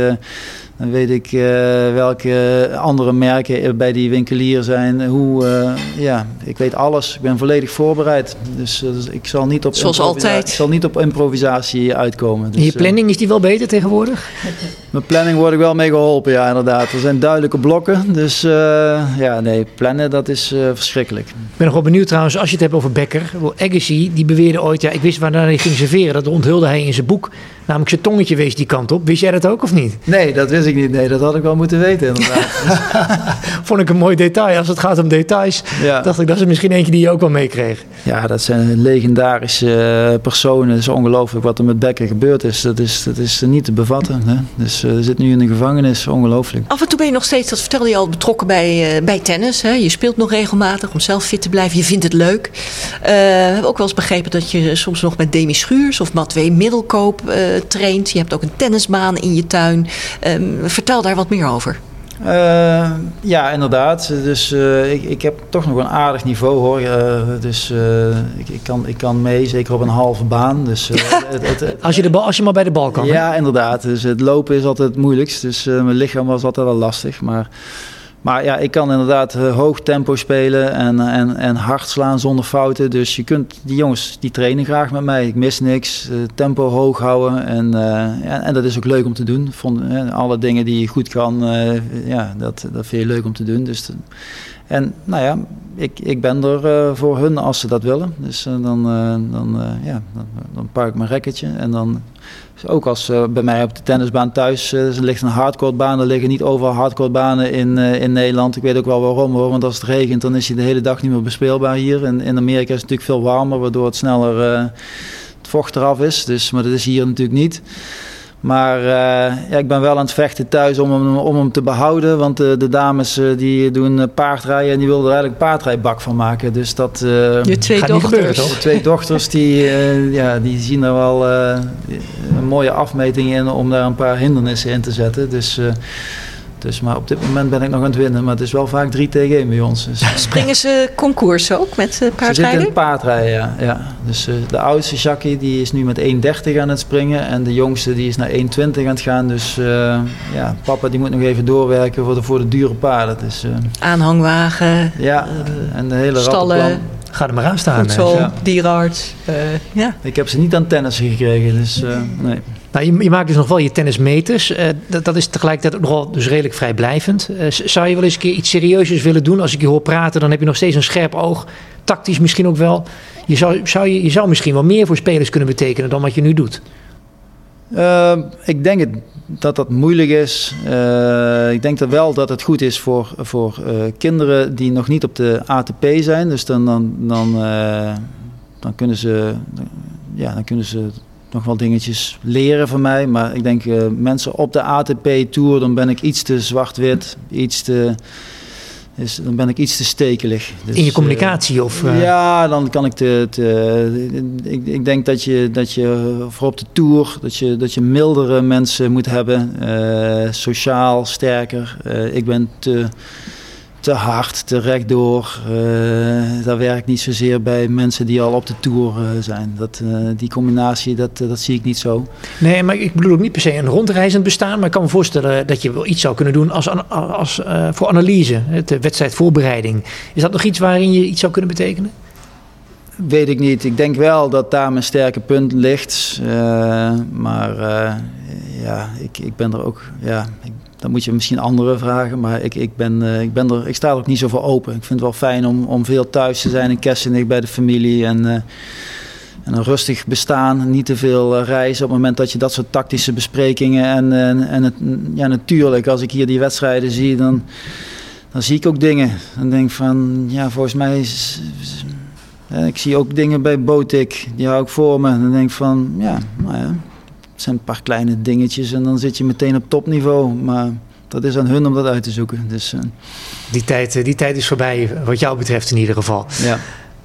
Speaker 2: Dan weet ik uh, welke andere merken bij die winkelier zijn. Hoe, uh, ja, ik weet alles. Ik ben volledig voorbereid. Dus, dus ik zal niet op
Speaker 3: Zoals altijd.
Speaker 2: Ik zal niet op improvisatie uitkomen. Dus,
Speaker 1: je planning, is die wel beter tegenwoordig?
Speaker 2: Mijn planning word ik wel mee geholpen, ja inderdaad. Er zijn duidelijke blokken. Dus ja, nee, plannen dat is verschrikkelijk. Ik
Speaker 1: ben nog wel benieuwd trouwens, als je het hebt over Becker. Agassi, die beweerde ooit, ja, ik wist waar hij ging serveren. Dat onthulde hij in zijn boek. Namelijk zijn tongetje wees die kant op. Wist jij dat ook of niet?
Speaker 2: Nee, dat wist ik niet. Nee, dat had ik wel moeten weten inderdaad.
Speaker 1: Vond ik een mooi detail. Als het gaat om details, ja. dacht ik dat is misschien eentje die je ook wel meekreeg.
Speaker 2: Ja, dat zijn legendarische personen. Het is ongelooflijk wat er met Becker gebeurd is. Dat is, dat is niet te bevatten. Hè? Dus uh, er zit nu in de gevangenis. Ongelooflijk.
Speaker 3: Af en toe ben je nog steeds, dat vertelde je al, betrokken bij, uh, bij tennis. Hè? Je speelt nog regelmatig om zelf fit te blijven. Je vindt het leuk. Uh, we hebben ook wel eens begrepen dat je soms nog met Demi Schuurs of Matwee Middelkoop traint. Je hebt ook een tennisbaan in je tuin. Um, vertel daar wat meer over.
Speaker 2: Uh, ja, inderdaad. Dus uh, ik, ik heb toch nog een aardig niveau hoor. Uh, dus ik, ik, kan, ik kan mee, zeker op een halve baan. Dus,
Speaker 1: het, het, als, je de bal, als je maar bij de bal kan.
Speaker 2: Ja, hè? inderdaad. Dus het lopen is altijd het moeilijkst. Dus mijn lichaam was altijd wel lastig. Maar maar ja, ik kan inderdaad uh, hoog tempo spelen en, en, en hard slaan zonder fouten. Dus je kunt, die jongens die trainen graag met mij. Ik mis niks. Uh, tempo hoog houden. En, en dat is ook leuk om te doen. Alle dingen die je goed kan, ja, dat, dat vind je leuk om te doen. Dus, en nou ja, ik, ik ben er voor hun als ze dat willen. Dus dan, dan, ja, dan, dan pak ik mijn racketje en dan ook als uh, bij mij op de tennisbaan thuis uh, er ligt een hardcourtbaan. Er liggen niet overal hardcourtbanen in, uh, in Nederland. Ik weet ook wel waarom hoor. Want als het regent dan is hij de hele dag niet meer bespeelbaar hier. En in Amerika is het natuurlijk veel warmer. Waardoor het sneller het vocht eraf is. Dus, maar dat is hier natuurlijk niet. Maar uh, ja, ik ben wel aan het vechten thuis om hem, om hem te behouden. Want uh, de dames uh, die doen paardrijden en die wilden er eigenlijk een paardrijbak van maken. Dus dat
Speaker 3: Je twee
Speaker 2: gaat
Speaker 3: dochters.
Speaker 2: De twee dochters die, ja, die zien er wel een mooie afmeting in om daar een paar hindernissen in te zetten. Dus dus, maar op dit moment ben ik nog aan het winnen. Maar het is wel vaak 3 tegen 1 bij ons. Dus.
Speaker 3: Springen ze concours ook met uh, paardrijden? Ze
Speaker 2: zitten in paardrijden, ja. ja. Dus uh, de oudste Jackie die is nu met 1,30 aan het springen. En de jongste die is naar 1,20 aan het gaan. Dus uh, ja, papa die moet nog even doorwerken voor de, voor de dure paarden. Dus,
Speaker 3: Aanhangwagen.
Speaker 2: Ja, en de hele
Speaker 3: stallen.
Speaker 1: Ga er maar aan staan.
Speaker 3: Voedsel, ja. dierenarts. ja.
Speaker 2: Ik heb ze niet aan tennissen gekregen, dus nee.
Speaker 1: Nou, je, maakt dus nog wel je tennismeters. Uh, dat, dat, is tegelijkertijd nogal dus redelijk vrijblijvend. Uh, zou je wel eens een keer iets serieus willen doen? Als ik je hoor praten, dan heb je nog steeds een scherp oog. Tactisch misschien ook wel. Je zou, zou, je, je zou misschien wel meer voor spelers kunnen betekenen dan wat je nu doet.
Speaker 2: Uh, ik denk het, dat dat moeilijk is. ik denk dat wel dat het goed is voor, voor kinderen die nog niet op de ATP zijn. Dus dan, dan, dan, dan kunnen ze... Ja, dan kunnen ze nog wel dingetjes leren van mij. Maar ik denk uh, mensen op de ATP Tour, dan ben ik iets te zwart-wit, iets te... Is, dan ben ik iets te stekelig.
Speaker 1: Dus, In je communicatie? Uh, of,
Speaker 2: uh... Ja, dan kan ik te. te ik, ik, denk dat je, dat je voor op de tour dat je, dat je mildere mensen moet hebben. sociaal sterker. ik ben te te hard, te rechtdoor. Uh, dat werkt niet zozeer bij mensen die al op de Tour uh, zijn. Dat, uh, die combinatie, dat, dat zie ik niet zo.
Speaker 1: Nee, maar ik bedoel ook niet per se een rondreizend bestaan. Maar ik kan me voorstellen dat je wel iets zou kunnen doen als, als, voor analyse. De wedstrijdvoorbereiding. Is dat nog iets waarin je iets zou kunnen betekenen?
Speaker 2: Weet ik niet. Ik denk wel dat daar mijn sterke punt ligt. maar ja, ik, ik ben er ook... Ja, ik, dan moet je misschien andere vragen. Maar ik, ik, ben, uh, ik, ben er, ik sta er ook niet zo voor open. Ik vind het wel fijn om, om veel thuis te zijn in Kessenig bij de familie. En, uh, en een rustig bestaan. Niet te veel uh, reizen op het moment dat je dat soort tactische besprekingen. En, en, en het, ja, natuurlijk, als ik hier die wedstrijden zie, dan, dan zie ik ook dingen. Dan denk ik van, ja, volgens mij ik zie ook dingen bij Botik, die hou ik voor me. En dan denk ik van, ja, nou ja, zijn een paar kleine dingetjes en dan zit je meteen op topniveau. Maar dat is aan hun om dat uit te zoeken. Dus, uh...
Speaker 1: die, tijd, die tijd is voorbij, wat jou betreft in ieder geval.
Speaker 2: Ja.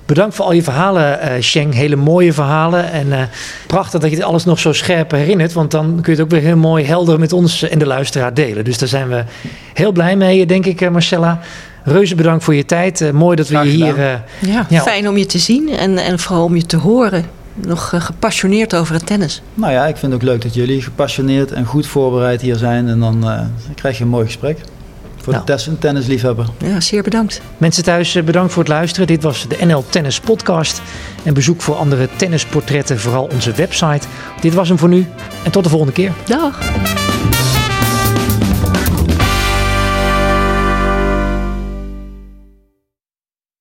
Speaker 1: Bedankt voor al je verhalen, uh, Sheng. Hele mooie verhalen. En uh, prachtig dat je het alles nog zo scherp herinnert. Want dan kun je het ook weer heel mooi helder met ons en de luisteraar delen. Dus daar zijn we heel blij mee, denk ik, Marcella. Reuze bedankt voor je tijd. mooi dat we je hier...
Speaker 3: ja, ja, fijn om je te zien en, en vooral om je te horen nog eh, gepassioneerd over het tennis?
Speaker 2: Nou ja, ik vind het ook leuk dat jullie gepassioneerd en goed voorbereid hier zijn. En dan uh, krijg je een mooi gesprek. Voor nou. de tennisliefhebber.
Speaker 3: Ja, zeer bedankt.
Speaker 1: Mensen thuis, eh, bedankt voor het luisteren. Dit was de NL Tennis Podcast. En bezoek voor andere tennisportretten vooral onze website. Dit was hem voor nu en tot de volgende keer.
Speaker 3: Dag.